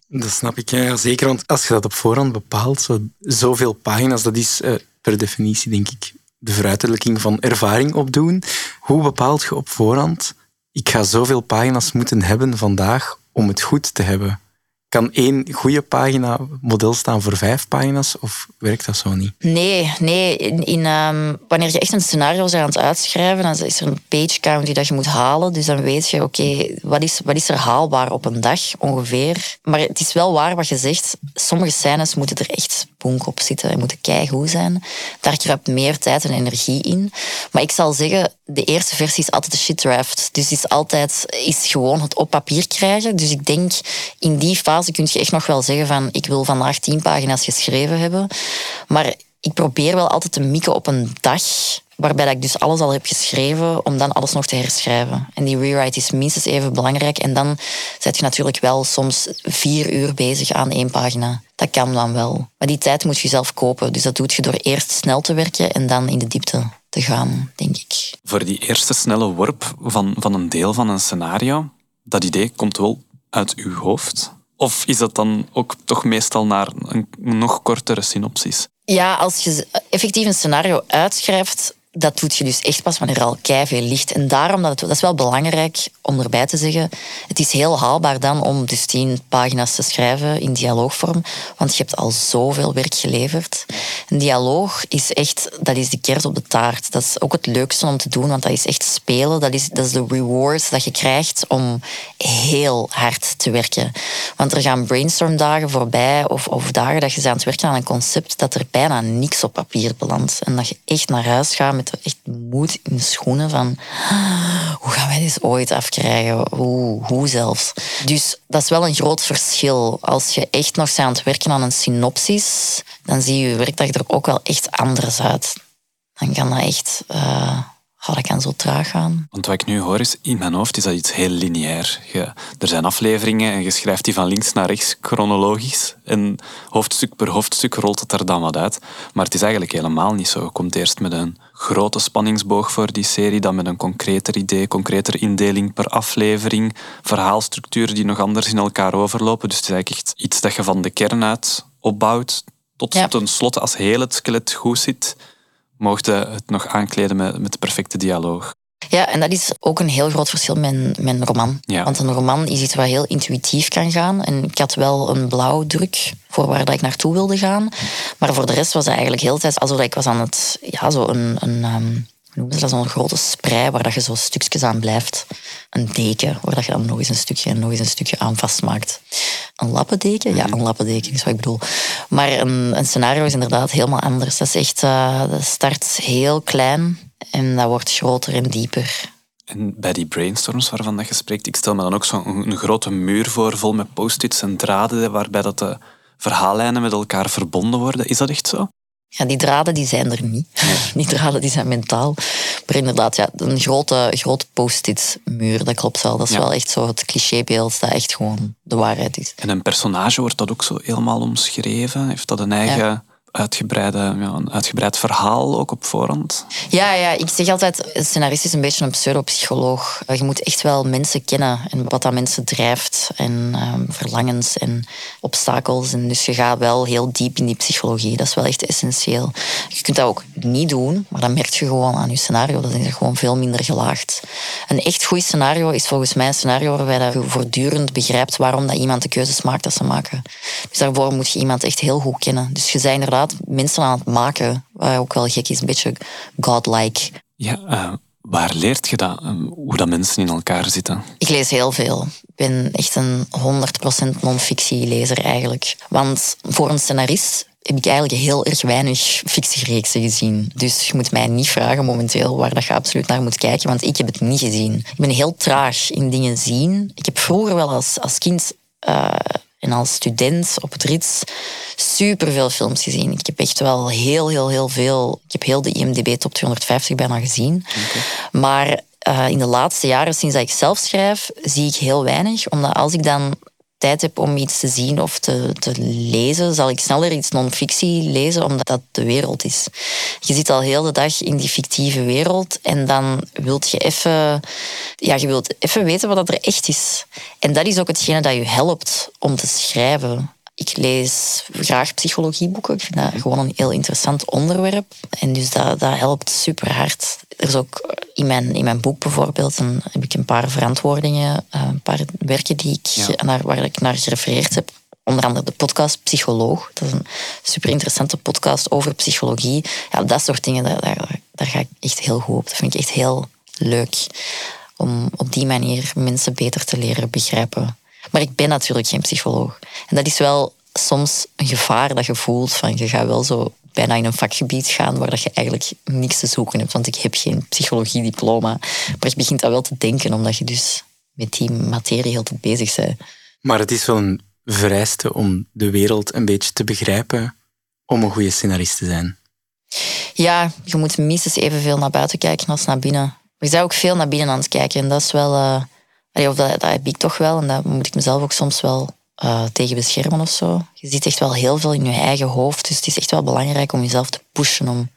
Dat snap ik, zeker. Want als je dat op voorhand bepaalt, zo, zoveel pagina's, dat is uh, per definitie, denk ik, de veruiterlijking van ervaring opdoen. Hoe bepaalt je op voorhand, ik ga zoveel pagina's moeten hebben vandaag om het goed te hebben? Kan één goede pagina model staan voor vijf pagina's of werkt dat zo niet? Nee, nee. In, um, wanneer je echt een scenario bent aan het uitschrijven, dan is er een page count die dat je moet halen. Dus dan weet je, oké, wat, is, wat is er haalbaar op een dag ongeveer? Maar het is wel waar wat je zegt. Sommige scènes moeten er echt bonk op zitten en moeten keigoed zijn. Daar kruipt meer tijd en energie in. Maar ik zal zeggen, de eerste versie is altijd de shit draft. Dus is altijd is gewoon het op papier krijgen. Dus ik denk, in die fase kun je echt nog wel zeggen van ik wil vandaag tien pagina's geschreven hebben. Maar ik probeer wel altijd te mikken op een dag waarbij ik dus alles al heb geschreven, om dan alles nog te herschrijven. En die rewrite is minstens even belangrijk. En dan zet je natuurlijk wel soms vier uur bezig aan één pagina. Dat kan dan wel. Maar die tijd moet je zelf kopen. Dus dat doe je door eerst snel te werken en dan in de diepte te gaan, denk ik. Voor die eerste snelle worp van, van een deel van een scenario, dat idee komt wel uit uw hoofd? Of is dat dan ook toch meestal naar een nog kortere synopsis? Ja, als je effectief een scenario uitschrijft, dat doet je dus echt pas wanneer er al veel ligt. En daarom, dat, dat is wel belangrijk om erbij te zeggen, het is heel haalbaar dan om dus tien pagina's te schrijven in dialoogvorm, want je hebt al zoveel werk geleverd. Een dialoog is echt, dat is de kers op de taart. Dat is ook het leukste om te doen, want dat is echt spelen. Dat is, dat is de reward dat je krijgt om heel hard te werken. Want er gaan brainstormdagen voorbij of, of dagen dat je aan het werken aan een concept dat er bijna niks op papier belandt. En dat je echt naar huis gaat echt moed in de schoenen van hoe gaan wij dit ooit afkrijgen? Hoe, hoe zelfs? Dus dat is wel een groot verschil. Als je echt nog bent aan het werken aan een synopsis, dan zie je je werkdag er ook wel echt anders uit. Dan kan dat echt... Uh, Oh, dat kan zo traag gaan. Want wat ik nu hoor is, in mijn hoofd is dat iets heel lineair. Je, er zijn afleveringen en je schrijft die van links naar rechts chronologisch. En hoofdstuk per hoofdstuk rolt het er dan wat uit. Maar het is eigenlijk helemaal niet zo. Je komt eerst met een grote spanningsboog voor die serie, dan met een concreter idee, concreter indeling per aflevering, verhaalstructuren die nog anders in elkaar overlopen. Dus het is eigenlijk echt iets dat je van de kern uit opbouwt, tot ja. tenslotte als heel het skelet goed zit mochten het nog aankleden met, met de perfecte dialoog. Ja, en dat is ook een heel groot verschil met, een roman. Want een roman is iets wat heel intuïtief kan gaan. En ik had wel een blauwdruk voor waar dat ik naartoe wilde gaan. Maar voor de rest was het eigenlijk heel de tijd alsof ik was aan het... Ja, zo een... een um, noemen ze dat? Zo'n grote sprei waar dat je zo stukjes aan blijft. Een deken, waar dat je dan nog eens een stukje en nog eens een stukje aan vastmaakt. Een lappendeken? Ja, een lappendeken is wat ik bedoel. Maar een, een scenario is inderdaad helemaal anders. Dat is echt... Uh, dat start heel klein en dat wordt groter en dieper. En bij die brainstorms waarvan dat je spreekt, ik stel me dan ook zo'n grote muur voor, vol met post-its en draden, waarbij dat de verhaallijnen met elkaar verbonden worden. Is dat echt zo? Ja, die draden die zijn er niet. Die draden die zijn mentaal. Maar inderdaad, ja, een grote, grote post-it muur, dat klopt wel. Dat is wel echt zo het clichébeeld dat echt gewoon de waarheid is. En een personage wordt dat ook zo helemaal omschreven? Heeft dat een eigen uitgebreide, ja, een uitgebreid verhaal ook op voorhand? Ja, ja, ik zeg altijd, een scenarist is een beetje een pseudopsycholoog. Je moet echt wel mensen kennen en wat dat mensen drijft en ehm, verlangens en obstakels. En dus je gaat wel heel diep in die psychologie. Dat is wel echt essentieel. Je kunt dat ook niet doen, maar dan merk je gewoon aan je scenario. Dat is gewoon veel minder gelaagd. Een echt goed scenario is volgens mij een scenario waarbij je voortdurend begrijpt waarom dat iemand de keuzes maakt dat ze maken. Dus daarvoor moet je iemand echt heel goed kennen. Dus je bent inderdaad mensen aan het maken. Wat ook wel gek is, een beetje godlike. Ja, uh, waar leert je dat? Uh, hoe dat mensen in elkaar zitten? Ik lees heel veel. Ik ben echt een 100% non-fictielezer eigenlijk. Want voor een scenarist heb ik eigenlijk heel erg weinig fictiereeksen gezien. Dus je moet mij niet vragen momenteel waar dat je absoluut naar moet kijken, want ik heb het niet gezien. Ik ben heel traag in dingen zien. Ik heb vroeger wel als, als kind uh, en als student op het Rits super veel films gezien. Ik heb echt wel heel, heel, heel veel. Ik heb heel de IMDb top 250 bijna gezien. Maar uh, in de laatste jaren, sinds dat ik zelf schrijf, zie ik heel weinig. Omdat als ik dan tijd heb om iets te zien of te, te lezen, zal ik sneller iets non-fictie lezen, omdat dat de wereld is. Je zit al heel de dag in die fictieve wereld en dan wilt je even, ja, je wilt even weten wat er echt is. En dat is ook hetgene dat je helpt om te schrijven. Ik lees graag psychologieboeken. Ik vind dat gewoon een heel interessant onderwerp. En dus dat, dat helpt super hard. Er is ook in mijn, in mijn boek bijvoorbeeld dan heb ik een paar verantwoordingen, eh, een paar werken die ik, naar, waar ik naar gerefereerd heb. Onder andere de podcast Psycholoog. Dat is een super interessante podcast over psychologie. Ja, dat soort dingen, daar, daar, daar ga ik echt heel goed op. Dat vind ik echt heel leuk. Om op die manier mensen beter te leren begrijpen. Maar ik ben natuurlijk geen psycholoog. En dat is wel soms een gevaar dat je voelt van je gaat wel zo bijna in een vakgebied gaan waar dat je eigenlijk niks te zoeken hebt. Want ik heb geen psychologiediploma. Maar je begint dat wel te denken, omdat je dus met die materie heel te bezig bent. Maar het is wel een vereiste om de wereld een beetje te begrijpen om een goede scenarist te zijn. Ja, je moet minstens evenveel naar buiten kijken als naar binnen. Je bent ook veel naar binnen aan het kijken en dat is wel... Uh, of dat, dat heb ik toch wel en dat moet ik mezelf ook soms wel uh, tegen beschermen of zo. Je zit echt wel heel veel in je eigen hoofd. Dus het is echt wel belangrijk om jezelf te pushen om,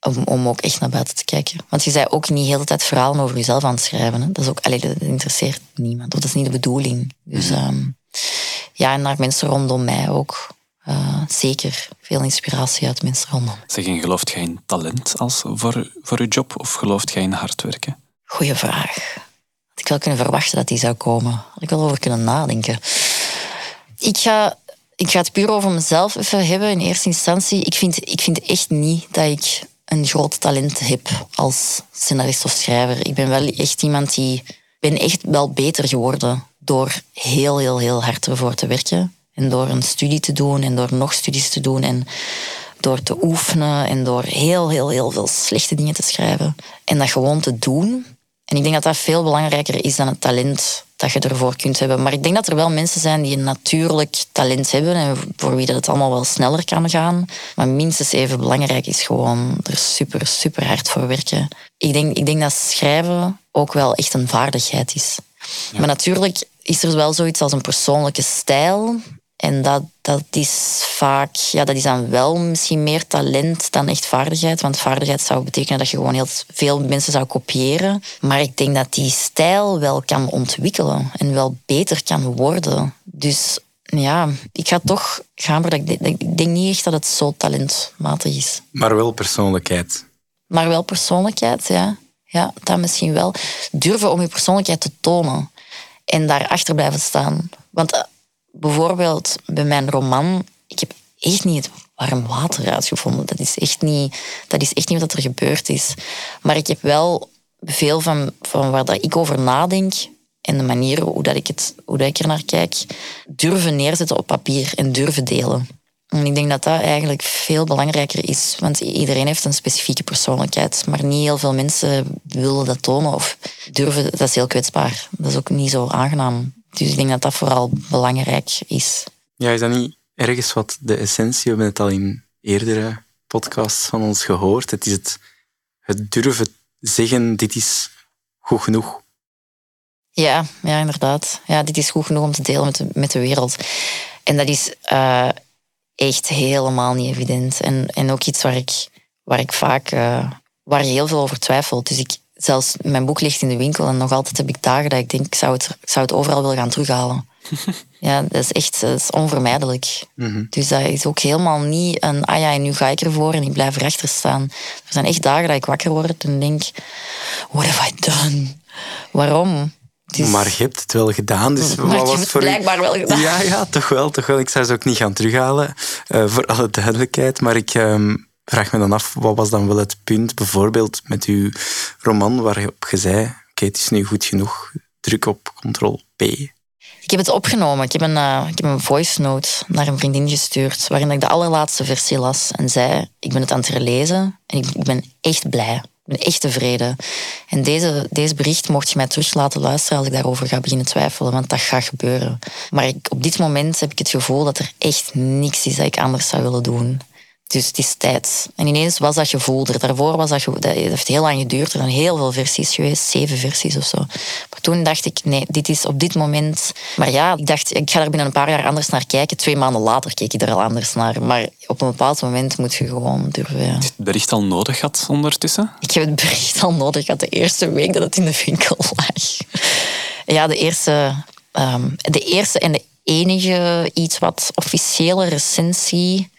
om, om ook echt naar buiten te kijken. Want je zei ook niet de hele tijd verhalen over jezelf aan het schrijven. Hè? Dat, is ook, allee, dat interesseert niemand. dat is niet de bedoeling. Dus um, ja, en naar mensen rondom mij ook. uh, zeker veel inspiratie uit mensen rondom. Zeg, en gelooft jij in talent als voor, voor je job of gelooft jij in hard werken? Goeie vraag. Had ik wel kunnen verwachten dat die zou komen. Had ik wel over kunnen nadenken. Ik ga, ik ga het puur over mezelf even hebben in eerste instantie. Ik vind, ik vind echt niet dat ik een groot talent heb als scenarist of schrijver. Ik ben wel echt iemand die... ben echt wel beter geworden door heel, heel, heel hard ervoor te werken. En door een studie te doen en door nog studies te doen en door te oefenen en door heel, heel, heel veel slechte dingen te schrijven. En dat gewoon te doen. En ik denk dat dat veel belangrijker is dan het talent dat je ervoor kunt hebben. Maar ik denk dat er wel mensen zijn die een natuurlijk talent hebben en voor wie dat het allemaal wel sneller kan gaan. Maar minstens even belangrijk is gewoon er super, super hard voor werken. Ik denk, ik denk dat schrijven ook wel echt een vaardigheid is. Maar natuurlijk is er wel zoiets als een persoonlijke stijl. En dat, dat is vaak, ja, dat is dan wel misschien meer talent dan echt vaardigheid. Want vaardigheid zou betekenen dat je gewoon heel veel mensen zou kopiëren. Maar ik denk dat die stijl wel kan ontwikkelen en wel beter kan worden. Dus ja, ik ga toch gaan voor dat ik, ik denk niet echt dat het zo talentmatig is. Maar wel persoonlijkheid. Maar wel persoonlijkheid, ja. Ja, dat misschien wel. Durven om je persoonlijkheid te tonen en daarachter blijven staan. Want eh, bijvoorbeeld bij mijn roman, ik heb echt niet het warm water uitgevonden. Dat is echt niet, dat is echt niet wat er gebeurd is. Maar ik heb wel veel van, van waar dat ik over nadenk en de manier hoe, dat ik, het, hoe dat ik er naar kijk, durven neerzetten op papier en durven delen. En ik denk dat dat eigenlijk veel belangrijker is, want iedereen heeft een specifieke persoonlijkheid, maar niet heel veel mensen willen dat tonen of durven. Dat is heel kwetsbaar. Dat is ook niet zo aangenaam. Dus ik denk dat dat vooral belangrijk is. Ja, is dat niet ergens wat de essentie? We hebben het al in eerdere podcasts van ons gehoord. Het is het, het durven zeggen, dit is goed genoeg. Ja, ja, inderdaad. Ja, dit is goed genoeg om te delen met de, met de wereld. En dat is uh, echt helemaal niet evident. En, en ook iets waar ik, waar ik vaak uh, waar heel veel over twijfelt. Dus ik, zelfs mijn boek ligt in de winkel en nog altijd heb ik dagen dat ik denk, ik zou het, ik zou het overal willen gaan terughalen. ja, dat is echt dat is onvermijdelijk. Mhm. Dus dat is ook helemaal niet een, ah ja, en nu ga ik ervoor en ik blijf erachter staan. Er zijn echt dagen dat ik wakker word en denk, what have I done? Waarom? Dus... Maar je hebt het wel gedaan. Dus maar wat was het voor blijkbaar wel gedaan. Ja, ja, toch wel, toch wel. Ik zou ze ook niet gaan terughalen, uh, voor alle duidelijkheid. Maar ik um, vraag me dan af, wat was dan wel het punt, bijvoorbeeld met uw roman, waarop je zei, oké, okay, het is nu goed genoeg, druk op ctrl-p. Ik heb het opgenomen. Ik heb, een, uh, ik heb een voice note naar een vriendin gestuurd, waarin ik de allerlaatste versie las en zei, ik ben het aan het herlezen en ik, ik ben echt blij. Ik ben echt tevreden. En deze, deze bericht mocht je mij terug laten luisteren als ik daarover ga beginnen twijfelen, want dat gaat gebeuren. Maar ik, op dit moment heb ik het gevoel dat er echt niks is dat ik anders zou willen doen. Dus het is tijd. En ineens was dat gevoel er. Daarvoor was dat, dat heeft heel lang geduurd. Er zijn heel veel versies geweest, zeven versies of zo. Maar toen dacht ik, nee, dit is op dit moment... Maar ja, ik dacht, ik ga er binnen een paar jaar anders naar kijken. Twee maanden later keek ik er al anders naar. Maar op een bepaald moment moet je gewoon durven... Ja. het bericht al nodig gehad ondertussen? Ik heb het bericht al nodig gehad de eerste week dat het in de winkel lag. Ja, de eerste, ehm, de eerste en de enige iets wat officiële recensie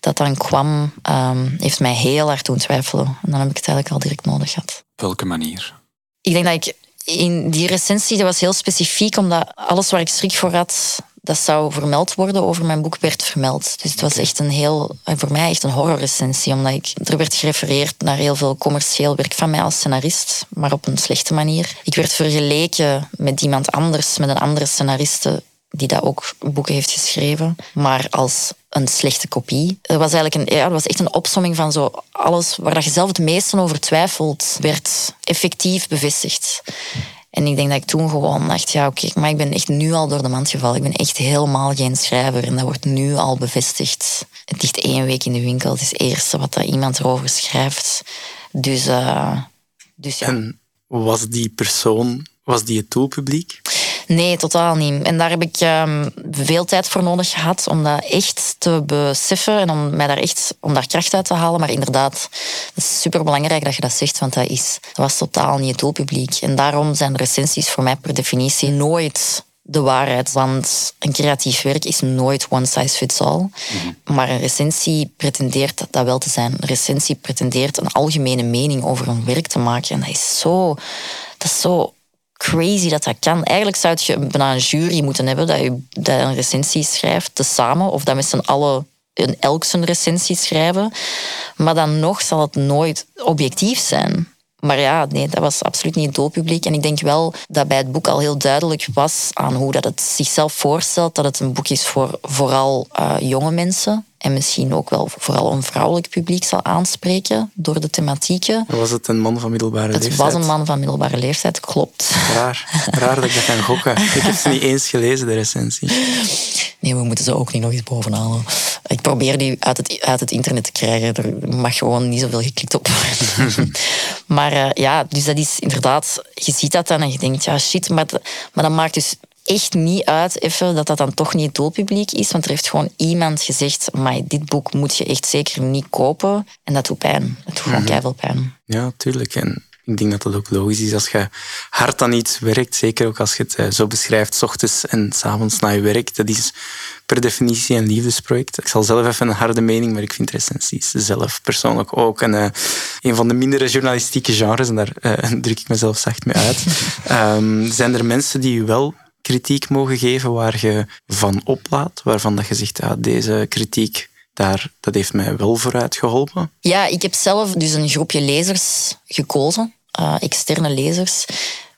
dat dan kwam, um, heeft mij heel hard doen twijfelen. En dan heb ik het eigenlijk al direct nodig gehad. Op welke manier? Ik denk dat ik in die recensie, dat was heel specifiek, omdat alles waar ik schrik voor had, dat zou vermeld worden over mijn boek, werd vermeld. Dus het was echt een heel, voor mij echt een horrorrecensie, omdat ik, er werd gerefereerd naar heel veel commercieel werk van mij als scenarist, maar op een slechte manier. Ik werd vergeleken met iemand anders, met een andere scenariste die dat ook boeken heeft geschreven, maar als een slechte kopie. Er was eigenlijk een, ja, was echt een opsomming van zo alles waar dat je zelf het meeste over twijfelt, werd effectief bevestigd. En ik denk dat ik toen gewoon dacht, ja oké, maar ik ben echt nu al door de mand gevallen. Ik ben echt helemaal geen schrijver en dat wordt nu al bevestigd. Het ligt één week in de winkel. Het is het eerste wat dat iemand erover schrijft. Dus, uh, dus ja. En was die persoon, was die het doelpubliek? Nee, totaal niet. En daar heb ik um, veel tijd voor nodig gehad om dat echt te beseffen en om mij daar echt om daar kracht uit te halen. Maar inderdaad, het is super belangrijk dat je dat zegt, want dat, is, dat was totaal niet het doelpubliek. En daarom zijn recensies voor mij per definitie nooit de waarheid. Want een creatief werk is nooit one size fits all. Maar een recensie pretendeert dat wel te zijn. Een recensie pretendeert een algemene mening over een werk te maken. En dat is zo, dat is zo crazy dat dat kan. Eigenlijk zou je bijna een jury moeten hebben dat, je, dat een recensie schrijft, tezamen. Of dat met z'n allen een elk zijn recensie schrijven. Maar dan nog zal het nooit objectief zijn. Maar ja, nee, dat was absoluut niet het doelpubliek. En ik denk wel dat bij het boek al heel duidelijk was aan hoe dat het zichzelf voorstelt dat het een boek is voor vooral uh, jonge mensen. En misschien ook wel vooral een vrouwelijk publiek zal aanspreken door de thematieken. Was het een man van middelbare het leeftijd? Het was een man van middelbare leeftijd, klopt. Raar, raar dat ik dat kan gokken. Ik heb ze niet eens gelezen, de recensie. Nee, we moeten ze ook niet nog eens bovenhalen. Ik probeer die uit het, uit het internet te krijgen. Er mag gewoon niet zoveel geklikt op worden. maar uh, ja, dus dat is inderdaad... Je ziet dat dan en je denkt, ja shit, maar, maar dat maakt dus echt niet uit even dat dat dan toch niet het doelpubliek is. Want er heeft gewoon iemand gezegd, maar dit boek moet je echt zeker niet kopen. En dat doet pijn. Dat doet gewoon keihard pijn. Ja, tuurlijk. En ik denk dat dat ook logisch is als je hard aan iets werkt. Zeker ook als je het uh, zo beschrijft, s ochtends en s avonds na je werk. Dat is per definitie een liefdesproject. Ik zal zelf even een harde mening, maar ik vind recensies zelf persoonlijk ook een, uh, een van de mindere journalistieke genres. En daar uh, druk ik mezelf zacht mee uit. um, zijn er mensen die wel kritiek mogen geven waar je van oplaat, waarvan dat je zegt, ja, deze kritiek, daar, dat heeft mij wel vooruit geholpen? Ja, ik heb zelf dus een groepje lezers gekozen, uh, externe lezers.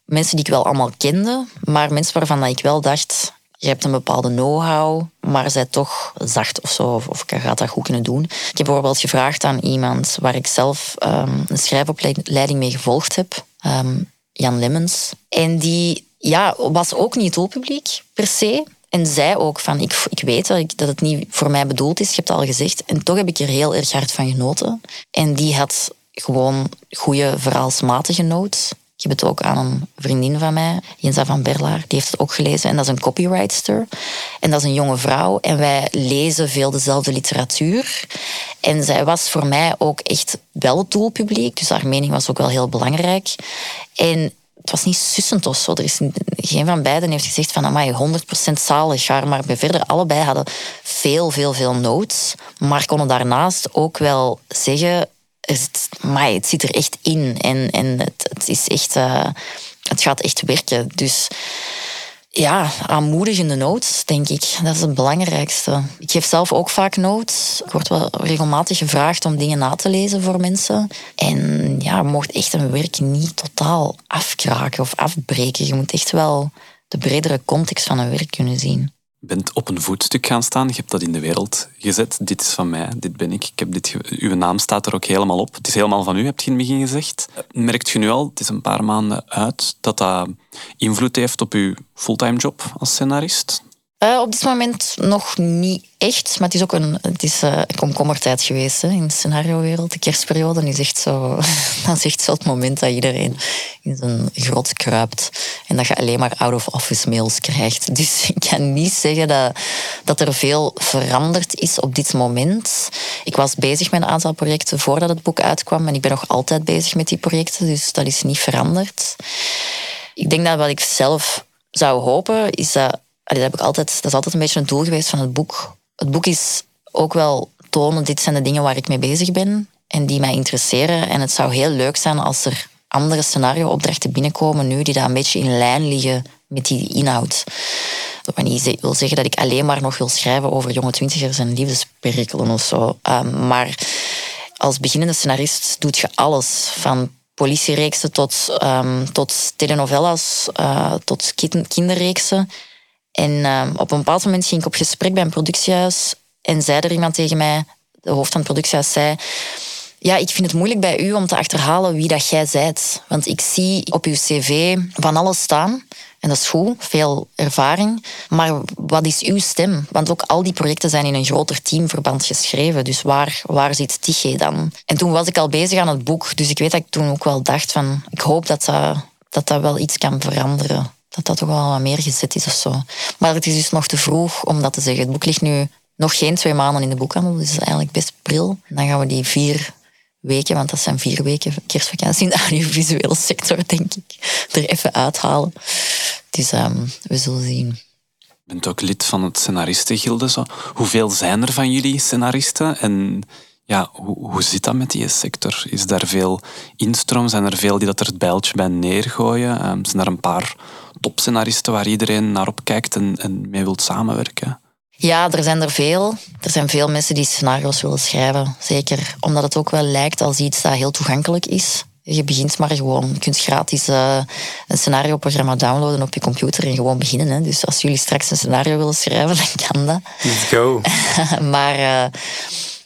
Mensen die ik wel allemaal kende, maar mensen waarvan ik wel dacht, je hebt een bepaalde know-how, maar zij toch zacht of zo, of, of gaat dat goed kunnen doen. Ik heb bijvoorbeeld gevraagd aan iemand waar ik zelf um, een schrijfopleiding mee gevolgd heb, um, Jan Lemmens. En die ja, was ook niet het doelpubliek per se. En zei ook van, ik, ik weet dat, het niet voor mij bedoeld is, je hebt het al gezegd. En toch heb ik er heel erg hard van genoten. En die had gewoon goede verhaalsmatige notes. Ik heb het ook aan een vriendin van mij, Jensa van Berlaar, die heeft het ook gelezen. En dat is een copywriter. En dat is een jonge vrouw. En wij lezen veel dezelfde literatuur. En zij was voor mij ook echt wel het doelpubliek. Dus haar mening was ook wel heel belangrijk. En het was niet sussend of zo. Er is geen van beiden heeft gezegd van amai, 100% zalig, ga maar bij verder. Allebei hadden veel, veel, veel notes. Maar konden daarnaast ook wel zeggen, het, amai, het zit er echt in. En, en het, het is echt... Uh, het gaat echt werken. Dus ja, aanmoedigende notes, denk ik. Dat is het belangrijkste. Ik geef zelf ook vaak notes. Ik word wel regelmatig gevraagd om dingen na te lezen voor mensen. En ja, je mocht echt een werk niet totaal afkraken of afbreken. Je moet echt wel de bredere context van een werk kunnen zien. Bent op een voetstuk gaan staan, je hebt dat in de wereld gezet. Dit is van mij, dit ben ik. ik heb dit Uw naam staat er ook helemaal op. Het is helemaal van u, heb je in het begin gezegd. Merkt je nu al, het is een paar maanden uit, dat dat invloed heeft op uw fulltime job als scenarist? Uh, op dit moment nog niet echt, maar het is ook een, het is, uh, een komkommertijd geweest hè, in de scenario-wereld. De kerstperiode is echt zo, dat is echt zo het moment dat iedereen in zijn grot kruipt en dat je alleen maar out-of-office mails krijgt. Dus ik kan niet zeggen dat, dat er veel veranderd is op dit moment. Ik was bezig met een aantal projecten voordat het boek uitkwam en ik ben nog altijd bezig met die projecten, dus dat is niet veranderd. Ik denk dat wat ik zelf zou hopen, is dat dat, heb ik altijd, dat is altijd een beetje het doel geweest van het boek. Het boek is ook wel tonen, dit zijn de dingen waar ik mee bezig ben en die mij interesseren. En het zou heel leuk zijn als er andere scenario-opdrachten binnenkomen nu die daar een beetje in lijn liggen met die inhoud. Wat niet wil zeggen dat ik alleen maar nog wil schrijven over jonge twintigers en liefdesperikelen of zo. Um, maar als beginnende scenarist doet je alles. Van politiereeksen tot, um, tot telenovelas, uh, tot kinderreeksen. En uh, op een bepaald moment ging ik op gesprek bij een productiehuis en zei er iemand tegen mij, de hoofd van het productiehuis zei, ja, ik vind het moeilijk bij u om te achterhalen wie dat jij zijt. Want ik zie op uw cv van alles staan. En dat is goed, veel ervaring. Maar wat is uw stem? Want ook al die projecten zijn in een groter teamverband geschreven. Dus waar, waar zit Tige dan? En toen was ik al bezig aan het boek. Dus ik weet dat ik toen ook wel dacht van... Ik hoop dat dat, dat, dat wel iets kan veranderen dat dat toch wel wat meer gezet is of zo. Maar het is dus nog te vroeg om dat te zeggen. Het boek ligt nu nog geen twee maanden in de boekhandel, dus eigenlijk best pril. Dan gaan we die vier weken, want dat zijn vier weken kerstvakantie in de audiovisuele sector, denk ik, er even uithalen. Dus um, we zullen zien. Je bent ook lid van het scenaristengilde. Zo. Hoeveel zijn er van jullie scenaristen? En ja, hoe, hoe zit dat met die sector? Is daar veel instroom? Zijn er veel die dat er het bijltje bij neergooien? Um, zijn er een paar topscenaristen waar iedereen naar op kijkt en, en mee wilt samenwerken? Ja, er zijn er veel. Er zijn veel mensen die scenario's willen schrijven. Zeker omdat het ook wel lijkt als iets dat heel toegankelijk is. Je begint maar gewoon. Je kunt gratis uh, een scenario-programma downloaden op je computer en gewoon beginnen. Hè. Dus als jullie straks een scenario willen schrijven, dan kan dat. Let's go. maar, uh,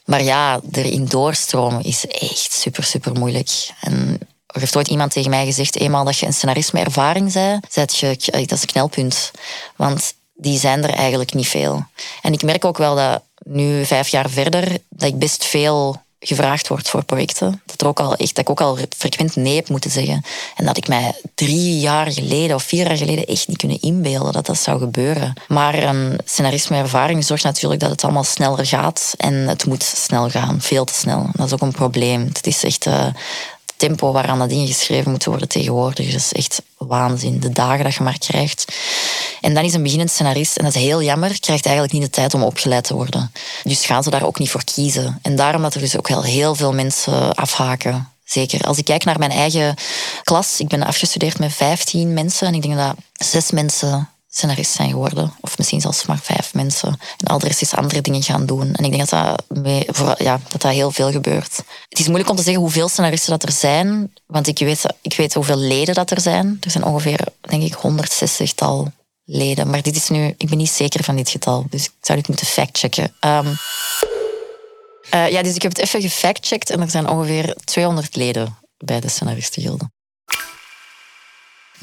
maar ja, erin doorstromen is echt super, super moeilijk. En er heeft ooit iemand tegen mij gezegd, eenmaal dat je een scenarist ervaring bent, je, dat is een knelpunt. Want die zijn er eigenlijk niet veel. En ik merk ook wel dat nu, vijf jaar verder, dat ik best veel gevraagd wordt voor projecten. Dat, er ook al echt, dat ik ook al frequent nee heb moeten zeggen. En dat ik mij drie jaar geleden of vier jaar geleden echt niet kunnen inbeelden dat dat zou gebeuren. Maar een scenarist ervaring zorgt natuurlijk dat het allemaal sneller gaat. En het moet snel gaan, veel te snel. Dat is ook een probleem. Het is echt... Uh, tempo waaraan dat dingen geschreven moeten worden tegenwoordig. Dat is echt waanzin. De dagen dat je maar krijgt. En dan is een beginnend scenarist, en dat is heel jammer, krijgt eigenlijk niet de tijd om opgeleid te worden. Dus gaan ze daar ook niet voor kiezen. En daarom dat er dus ook wel heel veel mensen afhaken. Zeker. Als ik kijk naar mijn eigen klas, ik ben afgestudeerd met 15 mensen en ik denk dat zes mensen scenarist zijn geworden. Of misschien zelfs maar vijf mensen. En al de rest is andere dingen gaan doen. En ik denk dat dat, ja, dat heel veel gebeurt. Het is moeilijk om te zeggen hoeveel scenaristen dat er zijn. Want ik weet, ik weet hoeveel leden dat er zijn. Er zijn ongeveer, denk ik, 160-tal leden. Maar dit is nu, ik ben niet zeker van dit getal. Dus ik zou dit moeten factchecken. Um, ja, dus ik heb het even gefactcheckt en er zijn ongeveer 200 leden bij de Scenaristengilde.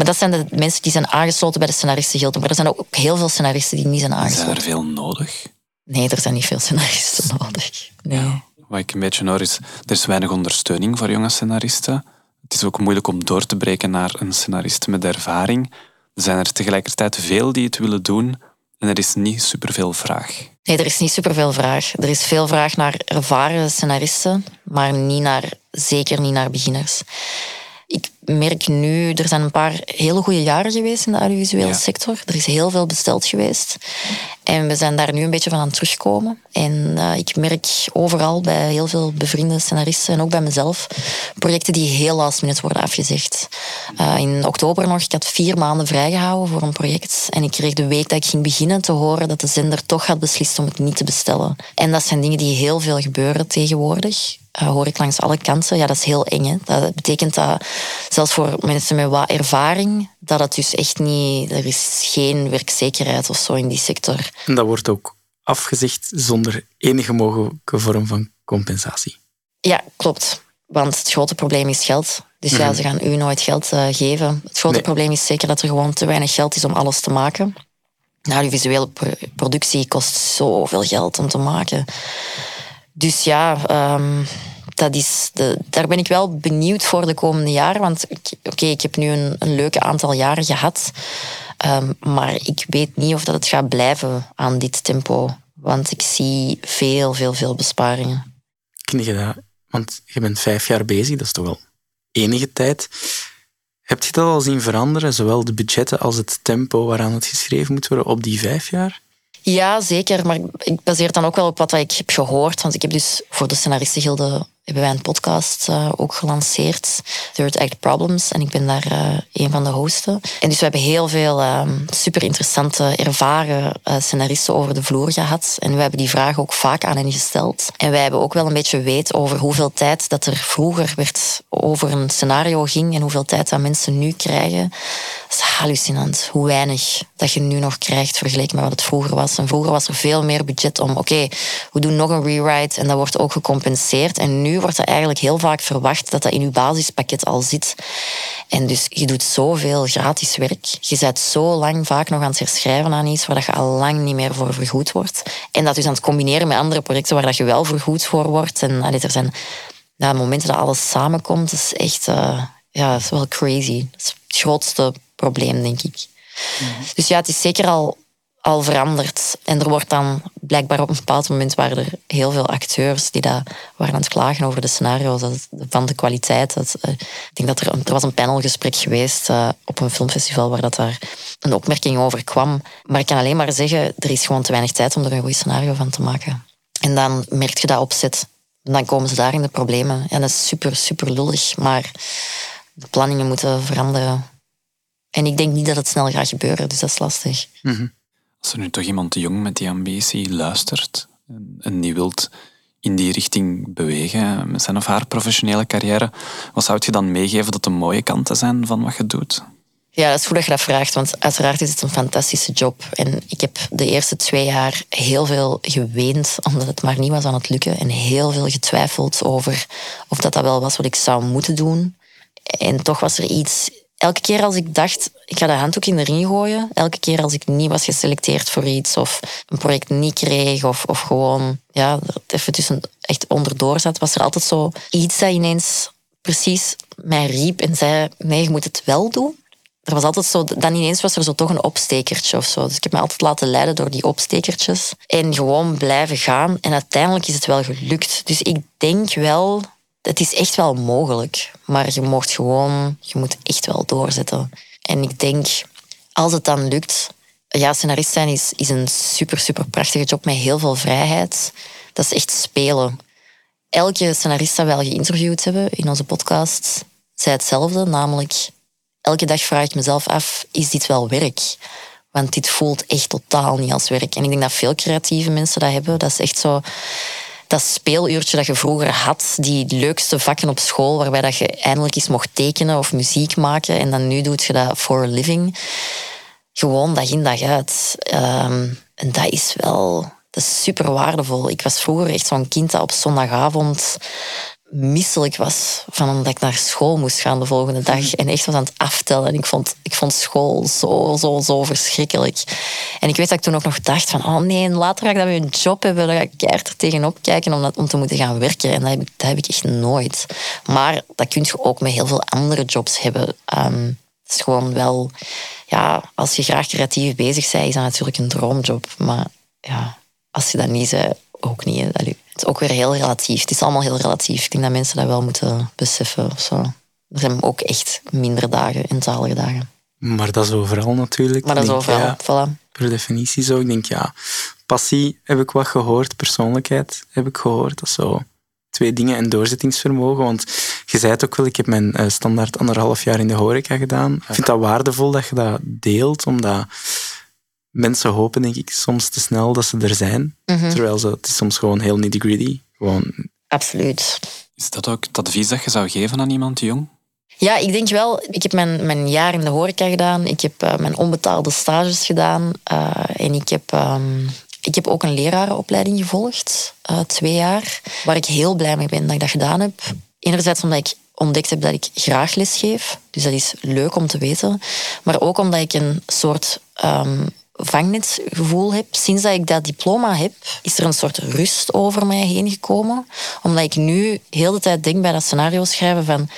Maar dat zijn de mensen die zijn aangesloten bij de scenaristengilde. Maar er zijn ook heel veel scenaristen die niet zijn aangesloten. Zijn er veel nodig? Nee, er zijn niet veel scenaristen nodig. Nee. Wat ik een beetje hoor is, er is weinig ondersteuning voor jonge scenaristen. Het is ook moeilijk om door te breken naar een scenarist met ervaring. Er zijn er tegelijkertijd veel die het willen doen en er is niet superveel vraag. Nee, er is niet superveel vraag. Er is veel vraag naar ervaren scenaristen, maar niet naar, zeker niet naar beginners ik merk nu, er zijn een paar hele goede jaren geweest in de audiovisuele sector. Er is heel veel besteld geweest. En we zijn daar nu een beetje van aan het terugkomen. En uh, ik merk overal bij heel veel bevriende scenaristen en ook bij mezelf projecten die heel last minute worden afgezegd. Uh, in oktober nog, ik had vier maanden vrijgehouden voor een project. En ik kreeg de week dat ik ging beginnen te horen dat de zender toch had beslist om het niet te bestellen. En dat zijn dingen die heel veel gebeuren tegenwoordig. Uh, hoor ik langs alle kanten. Ja, dat is heel eng. Hè. Dat betekent dat zelfs voor mensen met wat ervaring, dat het dus echt niet, er is geen werkzekerheid of zo in die sector. En dat wordt ook afgezegd zonder enige mogelijke vorm van compensatie. Ja, klopt. Want het grote probleem is geld. Dus ja, mhm. ze gaan u nooit geld uh, geven. Het grote probleem is zeker dat er gewoon te weinig geld is om alles te maken. Nou, die visuele productie kost zoveel geld om te maken. Dus ja, um, dat is de, daar ben ik wel benieuwd voor de komende jaren. Want oké, ik heb nu een, een leuk aantal jaren gehad. Um, maar ik weet niet of dat het gaat blijven aan dit tempo. Want ik zie veel, veel, veel besparingen. Kun je dat? Want je bent vijf jaar bezig, dat is toch wel enige tijd. Heb je dat al zien veranderen, zowel de budgetten als het tempo waaraan het geschreven moet worden op die vijf jaar? Ja, zeker. Maar ik baseer het dan ook wel op wat ik heb gehoord. Want ik heb dus voor de scenaristengilde hebben wij een podcast uh, ook gelanceerd, Third Act Problems. En ik ben daar uh, een van de hosten. En dus we hebben heel veel uh, super interessante, ervaren uh, scenaristen over de vloer gehad. En we hebben die vragen ook vaak aan hen gesteld. En wij hebben ook wel een beetje weet over hoeveel tijd dat er vroeger werd over een scenario ging en hoeveel tijd dat mensen nu krijgen. Dat is hallucinant, hoe weinig dat je nu nog krijgt vergeleken met wat het vroeger was. En vroeger was er veel meer budget om, oké, we doen nog een rewrite en dat wordt ook gecompenseerd. En nu wordt er eigenlijk heel vaak verwacht dat dat in je basispakket al zit. En dus je doet zoveel gratis werk. Je bent zo lang vaak nog aan het herschrijven aan iets waar dat je al lang niet meer voor vergoed wordt. En dat dus aan het combineren met andere projecten waar dat je wel vergoed voor wordt. En allee, er zijn ja, momenten dat alles samenkomt, is echt uh, ja, is wel crazy. Dat is het grootste probleem, denk ik. Mhm. Dus ja, het is zeker al al veranderd. En er wordt dan blijkbaar op een bepaald moment waren er heel veel acteurs die daar waren aan het klagen over de scenario's, van de kwaliteit. Dat, uh, ik denk dat er, er was een panelgesprek geweest uh, op een filmfestival waar dat daar een opmerking over kwam. Maar ik kan alleen maar zeggen, er is gewoon te weinig tijd om er een goed scenario van te maken. En dan merk je dat opzet. Dan komen ze daar in de problemen. En dat is super, super lullig. Maar de planningen moeten veranderen. En ik denk niet dat het snel gaat gebeuren, dus dat is lastig. Als er nu toch iemand jong met die ambitie luistert en, en die wilt in die richting bewegen met zijn of haar professionele carrière, wat zou je dan meegeven dat de mooie kanten zijn van wat je doet? Ja, dat is goed dat je dat vraagt, want uiteraard is het een fantastische job. En ik heb de eerste twee jaar heel veel geweend, omdat het maar niet was aan het lukken. En heel veel getwijfeld over of dat, dat wel was wat ik zou moeten doen. En toch was er iets... Elke keer als ik dacht, ik ga de handdoek in de ring gooien, elke keer als ik niet was geselecteerd voor iets of een project niet kreeg of, of gewoon ja, even tussen echt onderdoor zat, was er altijd zo iets dat ineens precies mij riep en zei, nee, je moet het wel doen er was altijd zo, dan ineens was er zo toch een opstekertje of zo. Dus ik heb me altijd laten leiden door die opstekertjes. En gewoon blijven gaan. En uiteindelijk is het wel gelukt. Dus ik denk wel, het is echt wel mogelijk. Maar je mocht gewoon, je moet echt wel doorzetten. En ik denk, als het dan lukt, ja, scenarist zijn is, is een super, super prachtige job met heel veel vrijheid. Dat is echt spelen. Elke scenarist dat we al geïnterviewd hebben in onze podcast, zei hetzelfde, namelijk elke dag vraag ik mezelf af, is dit wel werk? Want dit voelt echt totaal niet als werk. En ik denk dat veel creatieve mensen dat hebben. Dat is echt zo dat speeluurtje dat je vroeger had, die leukste vakken op school, waarbij dat je eindelijk eens mocht tekenen of muziek maken. En dan nu doet je dat for living. Gewoon dag in dag uit. Ehm, en dat is wel dat super waardevol. Ik was vroeger echt zo'n kind dat op zondagavond misselijk was van omdat ik naar school moest gaan de volgende dag mhm. en echt was aan het aftellen. En ik vond, ik vond school zo, zo, zo verschrikkelijk. En ik weet dat ik toen ook nog dacht van, oh nee, later ga ik dat weer een job hebben, dan ga ik keihard er tegenop kijken om, dat, om te moeten gaan werken. En dat heb, ik, dat heb ik echt nooit. Maar dat kun je ook met heel veel andere jobs hebben. Um, het is gewoon wel, ja, als je graag creatief bezig bent, is dat natuurlijk een droomjob. Maar ja, als je dat niet bent, ook niet. Hè. Is ook weer heel relatief. Het is allemaal heel relatief. Ik denk dat mensen dat wel moeten beseffen. Of zo. Er zijn ook echt minder dagen en zalige dagen. Maar dat is overal natuurlijk. Maar dat is overal, ja, voilà. Per definitie zo. Ik denk, ja, passie heb ik wat gehoord, persoonlijkheid heb ik gehoord. Dat is zo twee dingen en doorzettingsvermogen. Want je zei het ook wel, ik heb mijn uh, standaard anderhalf jaar in de horeca gedaan. Ik vind dat waardevol dat je dat deelt, omdat mensen hopen, denk ik, soms te snel dat ze er zijn. Mhm. Terwijl ze, het is soms gewoon heel nitty-gritty. Gewoon... Absoluut. Is dat ook het advies dat je zou geven aan iemand jong? Ja, ik denk wel. Ik heb mijn, mijn jaar in de horeca gedaan. Ik heb uh, mijn onbetaalde stages gedaan. Uh, en ik heb, um, ik heb ook een lerarenopleiding gevolgd. Uh, twee jaar. Waar ik heel blij mee ben dat ik dat gedaan heb. Enerzijds omdat ik ontdekt heb dat ik graag lesgeef. Dus dat is leuk om te weten. Maar ook omdat ik een soort um, vangnetgevoel heb. Sinds dat ik dat diploma heb, is er een soort rust over mij heen gekomen. Omdat ik nu heel de tijd denk bij dat scenario schrijven van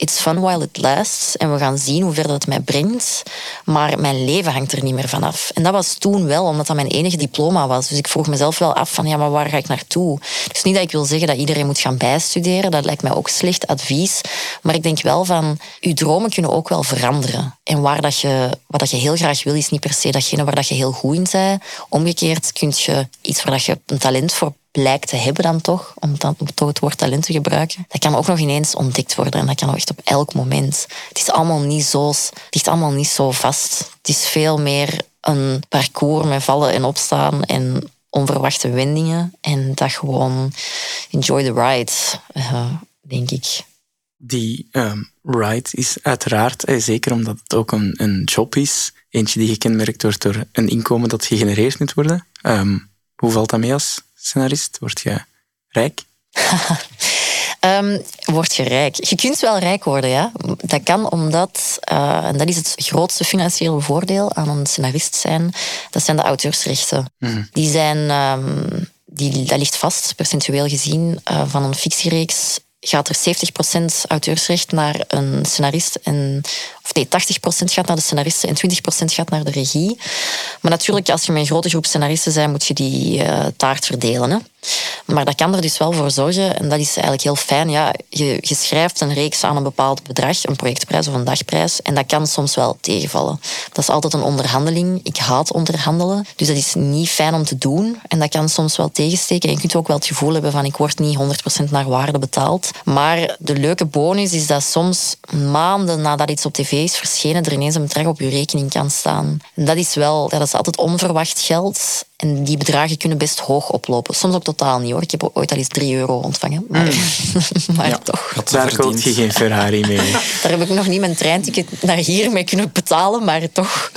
it's fun while it lasts. En we gaan zien hoe ver dat mij brengt. Maar mijn leven hangt er niet meer vanaf. En dat was toen wel, omdat dat mijn enige diploma was. Dus ik vroeg mezelf wel af van, ja, maar waar ga ik naartoe? Dus niet dat ik wil zeggen dat iedereen moet gaan bijstuderen. Dat lijkt mij ook slecht advies. Maar ik denk wel van, uw dromen kunnen ook wel veranderen. En waar dat je, wat dat je heel graag wil, is niet per se datgene waar dat je heel goed in bent. Omgekeerd kun je iets waar dat je een talent voor blijkt te hebben dan toch, om, dan, toch het woord talent te gebruiken, dat kan ook nog ineens ontdekt worden en dat kan ook echt op elk moment. Het is allemaal niet zo, het ligt allemaal niet zo vast. Het is veel meer een parcours met vallen en opstaan en onverwachte wendingen en dat gewoon enjoy the ride, uh, denk ik. Die um, ride is uiteraard, eh, zeker omdat het ook een, een job is, eentje die gekenmerkt wordt door een inkomen dat gegenereerd moet worden. Um, hoe valt dat mee als scenarist? Word je rijk? um, word je rijk? Je kunt wel rijk worden, ja. Dat kan omdat, uh, en dat is het grootste financiële voordeel aan een scenarist zijn, dat zijn de auteursrechten. Mm. Die zijn, um, die, dat ligt vast, percentueel gezien, uh, van een fictiereeks gaat er 70% auteursrecht naar een scenarist en nee, 80% gaat naar de scenaristen en 20% gaat naar de regie. Maar natuurlijk, als je met een grote groep scenaristen bent, moet je die uh, taart verdelen. Hè? Maar dat kan er dus wel voor zorgen, en dat is eigenlijk heel fijn. Ja, je, je schrijft een reeks aan een bepaald bedrag, een projectprijs of een dagprijs, en dat kan soms wel tegenvallen. Dat is altijd een onderhandeling. Ik haat onderhandelen, dus dat is niet fijn om te doen. En dat kan soms wel tegensteken. En je kunt ook wel het gevoel hebben van ik word niet 100% naar waarde betaald. Maar de leuke bonus is dat soms maanden nadat iets op tv is verschenen, er ineens een bedrag op je rekening kan staan. En dat is wel, dat is altijd onverwacht geld. En die bedragen kunnen best hoog oplopen. Soms ook totaal niet hoor. Ik heb ooit al eens 3 euro ontvangen. Maar, mm. maar ja, toch. Daar koop je geen Ferrari mee. Daar heb ik nog niet mijn treinticket naar hier mee kunnen betalen. Maar toch,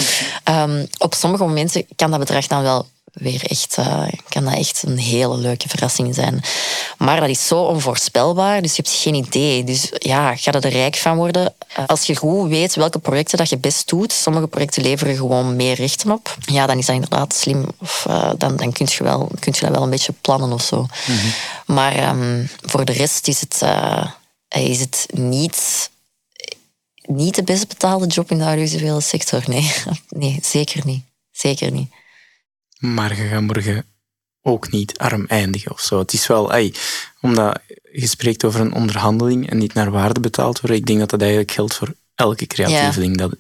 um, op sommige momenten kan dat bedrag dan wel weer echt, uh, kan dat echt een hele leuke verrassing zijn. Maar dat is zo onvoorspelbaar, dus je hebt geen idee. Dus ja, ga er rijk van worden. Eh, als je goed weet welke projecten dat je best doet, sommige projecten leveren gewoon meer rechten op, ja, dan is dat inderdaad slim. Of uh, dan, dan kun, je wel, kun je dat wel een beetje plannen of zo. Mhm. Maar um, voor de rest is het, uh, is het niet niet de best betaalde job in de audiovisuele sector. Nee, nee zeker niet. Zeker niet maar je gaat morgen ook niet arm eindigen of zo. Het is wel, ey, omdat je spreekt over een onderhandeling en niet naar waarde betaald worden. Ik denk dat dat eigenlijk geldt voor elke creatieveling. Dat,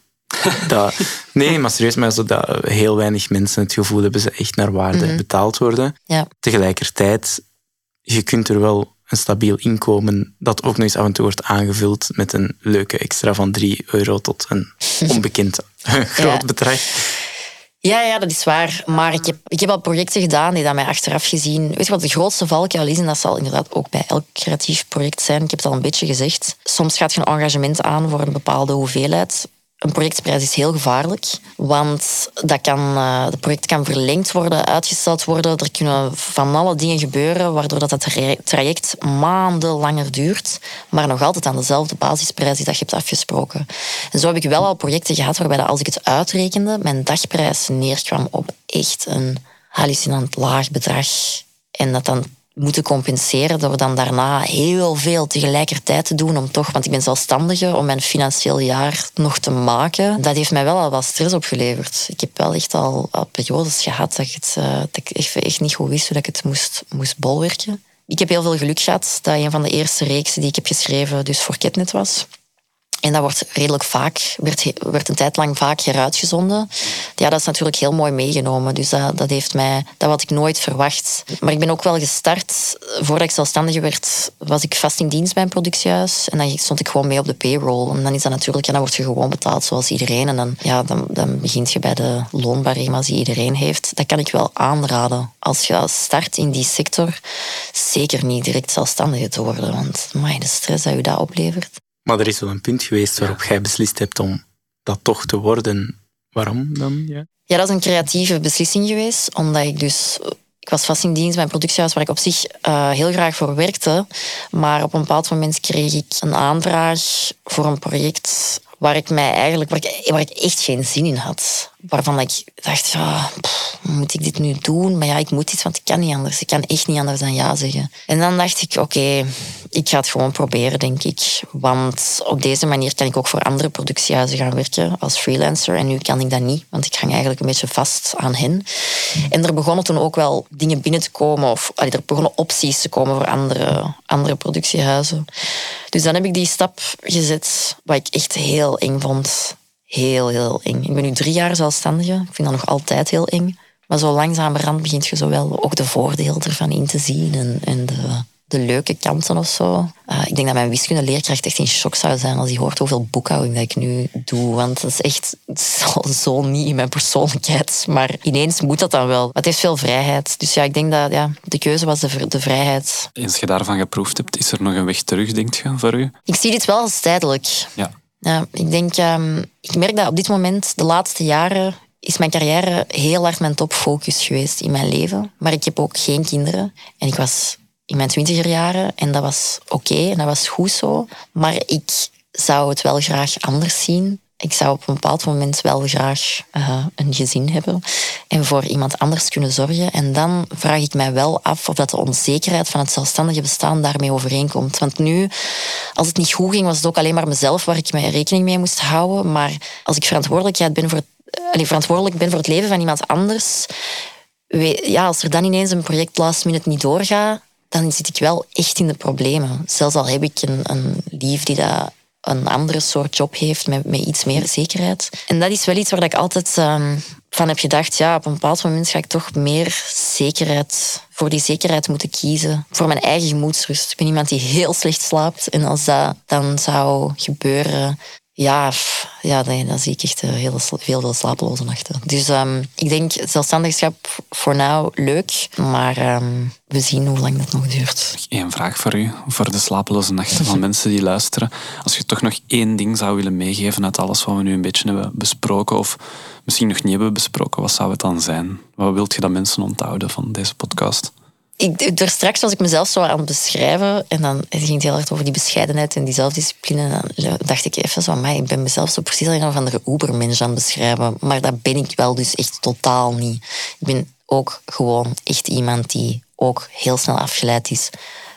dat, nee, maar serieus, maar dat heel weinig mensen het gevoel hebben ze echt naar waarde mhm. betaald worden. Ja. Tegelijkertijd, je kunt er wel een stabiel inkomen dat ook nog eens af en toe wordt aangevuld met een leuke extra van 3 euro tot een onbekend groot bedrag. Ja, ja, dat is waar. Maar ik heb, ik heb al projecten gedaan die dat mij achteraf gezien... Weet je wat de grootste valkuil is? En dat zal inderdaad ook bij elk creatief project zijn. Ik heb het al een beetje gezegd. Soms gaat je een engagement aan voor een bepaalde hoeveelheid. Een projectprijs is heel gevaarlijk, want dat kan, het project kan verlengd worden, uitgesteld worden. Er kunnen van alle dingen gebeuren, waardoor dat, dat traject maanden langer duurt, maar nog altijd aan dezelfde basisprijs die dat je hebt afgesproken. En zo heb ik wel al projecten gehad waarbij dat als ik het uitrekende, mijn dagprijs neerkwam op echt een hallucinant laag bedrag. En dat dan moeten compenseren door dan daarna heel veel tegelijkertijd te doen om toch, want ik ben zelfstandige, om mijn financieel jaar nog te maken. Dat heeft mij wel al wat stress opgeleverd. Ik heb wel echt al, periodes gehad dat ik, dat ik echt, echt niet goed wist hoe ik het moest, moest bolwerken. Ik heb heel veel geluk gehad dat een van de eerste reeksen die ik heb geschreven dus voor Ketnet was. En dat wordt redelijk vaak, werd, werd een tijd lang vaak heruitgezonden. Ja, dat is natuurlijk heel mooi meegenomen. Dus dat, dat heeft mij, dat had ik nooit verwacht. Maar ik ben ook wel gestart, voordat ik zelfstandige werd, was ik vast in dienst bij een productiehuis. En dan stond ik gewoon mee op de payroll. En dan is dat natuurlijk, ja, dan word je gewoon betaald zoals iedereen. En dan, ja, dan, dan begint je bij de loonbarema's die iedereen heeft. Dat kan ik wel aanraden. Als je start in die sector, zeker niet direct zelfstandige te worden. Want my, de stress dat je dat oplevert. Maar er is wel een punt geweest waarop jij beslist hebt om dat toch te worden. Waarom dan? Ja, ja dat is een creatieve beslissing geweest. Omdat ik dus... Ik was vast in dienst bij een productiehuis waar ik op zich uh, heel graag voor werkte. Maar op een bepaald moment kreeg ik een aanvraag voor een project waar ik mij eigenlijk, waar ik, waar ik echt geen zin in had. Waarvan ik dacht, ja, moet ik dit nu doen? Maar ja, ik moet iets, want ik kan niet anders. Ik kan echt niet anders dan ja zeggen. En dan dacht ik, oké, ik ga het gewoon proberen, denk ik. Want op deze manier kan ik ook voor andere productiehuizen gaan werken als freelancer. En nu kan ik dat niet, want ik hang eigenlijk een beetje vast aan hen. En er begonnen toen ook wel dingen binnen te komen, of er begonnen opties te komen voor andere, andere productiehuizen. Dus dan heb ik die stap gezet, wat ik echt heel eng vond. Heel, heel eng. Ik ben nu drie jaar zelfstandige. Ik vind dat nog altijd heel eng. Maar zo langzamerhand begint je zo wel ook de voordelen ervan in te zien en, en de, de leuke kanten of zo. Uh, ik denk dat mijn wiskundeleerkracht echt in shock zou zijn als hij hoort hoeveel boekhouding dat ik nu doe. Want dat is echt zo, zo niet in mijn persoonlijkheid. Maar ineens moet dat dan wel. Het heeft veel vrijheid. Dus ja, ik denk dat ja, de keuze was de, de vrijheid. Eens je daarvan geproefd hebt, is er nog een weg terug, denk je, voor u? Ik zie dit wel als tijdelijk. Ja. Ja, ik denk, um, ik merk dat op dit moment, de laatste jaren, is mijn carrière heel hard mijn topfocus geweest in mijn leven. Maar ik heb ook geen kinderen. En ik was in mijn twintiger jaren en dat was oké en dat was goed zo. Maar ik zou het wel graag anders zien. Ik zou op een bepaald moment wel graag uh, een gezin hebben en voor iemand anders kunnen zorgen. En dan vraag ik mij wel af of dat de onzekerheid van het zelfstandige bestaan daarmee overeenkomt. Want nu, als het niet goed ging, was het ook alleen maar mezelf waar ik mij rekening mee moest houden. Maar als ik verantwoordelijkheid ben voor verantwoordelijk ben voor het leven van iemand anders, ja, als er dan ineens een project last minute niet doorgaat, dan zit ik wel echt in de problemen. Zelfs al heb ik een, een lief die dat een andere soort job heeft met, met iets meer zekerheid. En dat is wel iets waar ik altijd um, van heb gedacht, ja, op een bepaald moment ga ik toch meer zekerheid, voor die zekerheid moeten kiezen. Voor mijn eigen gemoedsrust. Ik ben iemand die heel slecht slaapt. En als dat dan zou gebeuren, ja, ja dan, dan zie ik echt heel, veel, slapeloze nachten. Dus um, ik denk zelfstandigschap voor nu leuk, maar um, we zien hoe lang dat nog duurt. Eén vraag voor u, voor de slapeloze nachten van mensen die luisteren. Als je toch nog één ding zou willen meegeven uit alles wat we nu een beetje hebben besproken, of misschien nog niet hebben besproken, wat zou het dan zijn? Wat wilt je dat mensen onthouden van deze podcast? Ik, er straks was ik mezelf zo aan het beschrijven en dan ging het heel hard over die bescheidenheid en die zelfdiscipline. En dan dacht ik even zo, maar ik ben mezelf zo precies als een of andere Ubermensch aan het beschrijven. Maar dat ben ik wel dus echt totaal niet. Ik ben ook gewoon echt iemand die ook heel snel afgeleid is,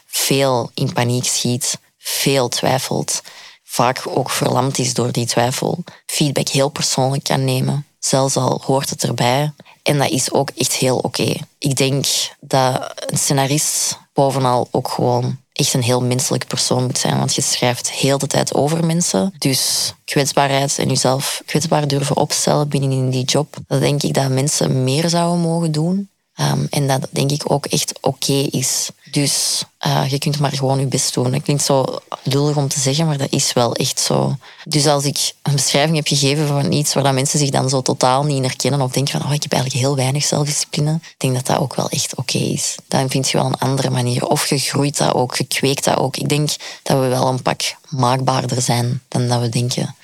veel in paniek schiet, veel twijfelt, vaak ook verlamd is door die twijfel, feedback heel persoonlijk kan nemen, zelfs al hoort het erbij. En dat is ook echt heel oké. Ik denk dat een scenarist bovenal ook gewoon echt een heel menselijk persoon moet zijn. Want je schrijft heel de tijd over mensen. Dus kwetsbaarheid en jezelf kwetsbaar durven opstellen binnenin die job. Dat denk ik dat mensen meer zouden mogen doen. Um, en dat denk ik ook echt oké is. Dus uh, je kunt maar gewoon je best doen. Dat klinkt zo lullig om te zeggen, maar dat is wel echt zo. Dus als ik een beschrijving heb gegeven van iets waar dat mensen zich dan zo totaal niet in herkennen of denken van oh, ik heb eigenlijk heel weinig zelfdiscipline, ik denk dat dat ook wel echt oké is. Dan vind je wel een andere manier. Of je groeit dat ook, je kweekt dat ook. Ik denk dat we wel een pak maakbaarder zijn dan dat we denken.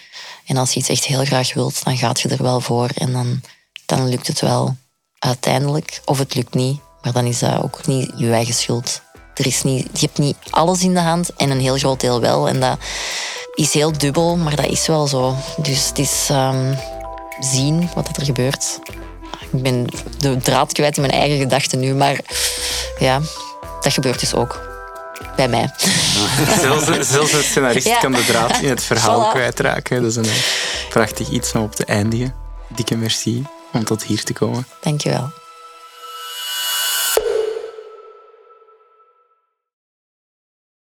En als je iets echt heel graag wilt, dan gaat je er wel voor en dan, dan lukt het wel uiteindelijk. Of het lukt niet, maar dan is dat ook niet je eigen schuld. Er is niet, je hebt niet alles in de hand en een heel groot deel wel. En dat is heel dubbel, maar dat is wel zo. Dus het is um, zien wat er gebeurt. Ik ben de draad kwijt in mijn eigen gedachten nu, maar ja, dat gebeurt dus ook. Bij mij. zelfs, zelfs een scenarist kan de draad in het verhaal kwijtraken. Dat is een prachtig iets om op te eindigen. Dikke merci om tot hier te komen. Dankjewel.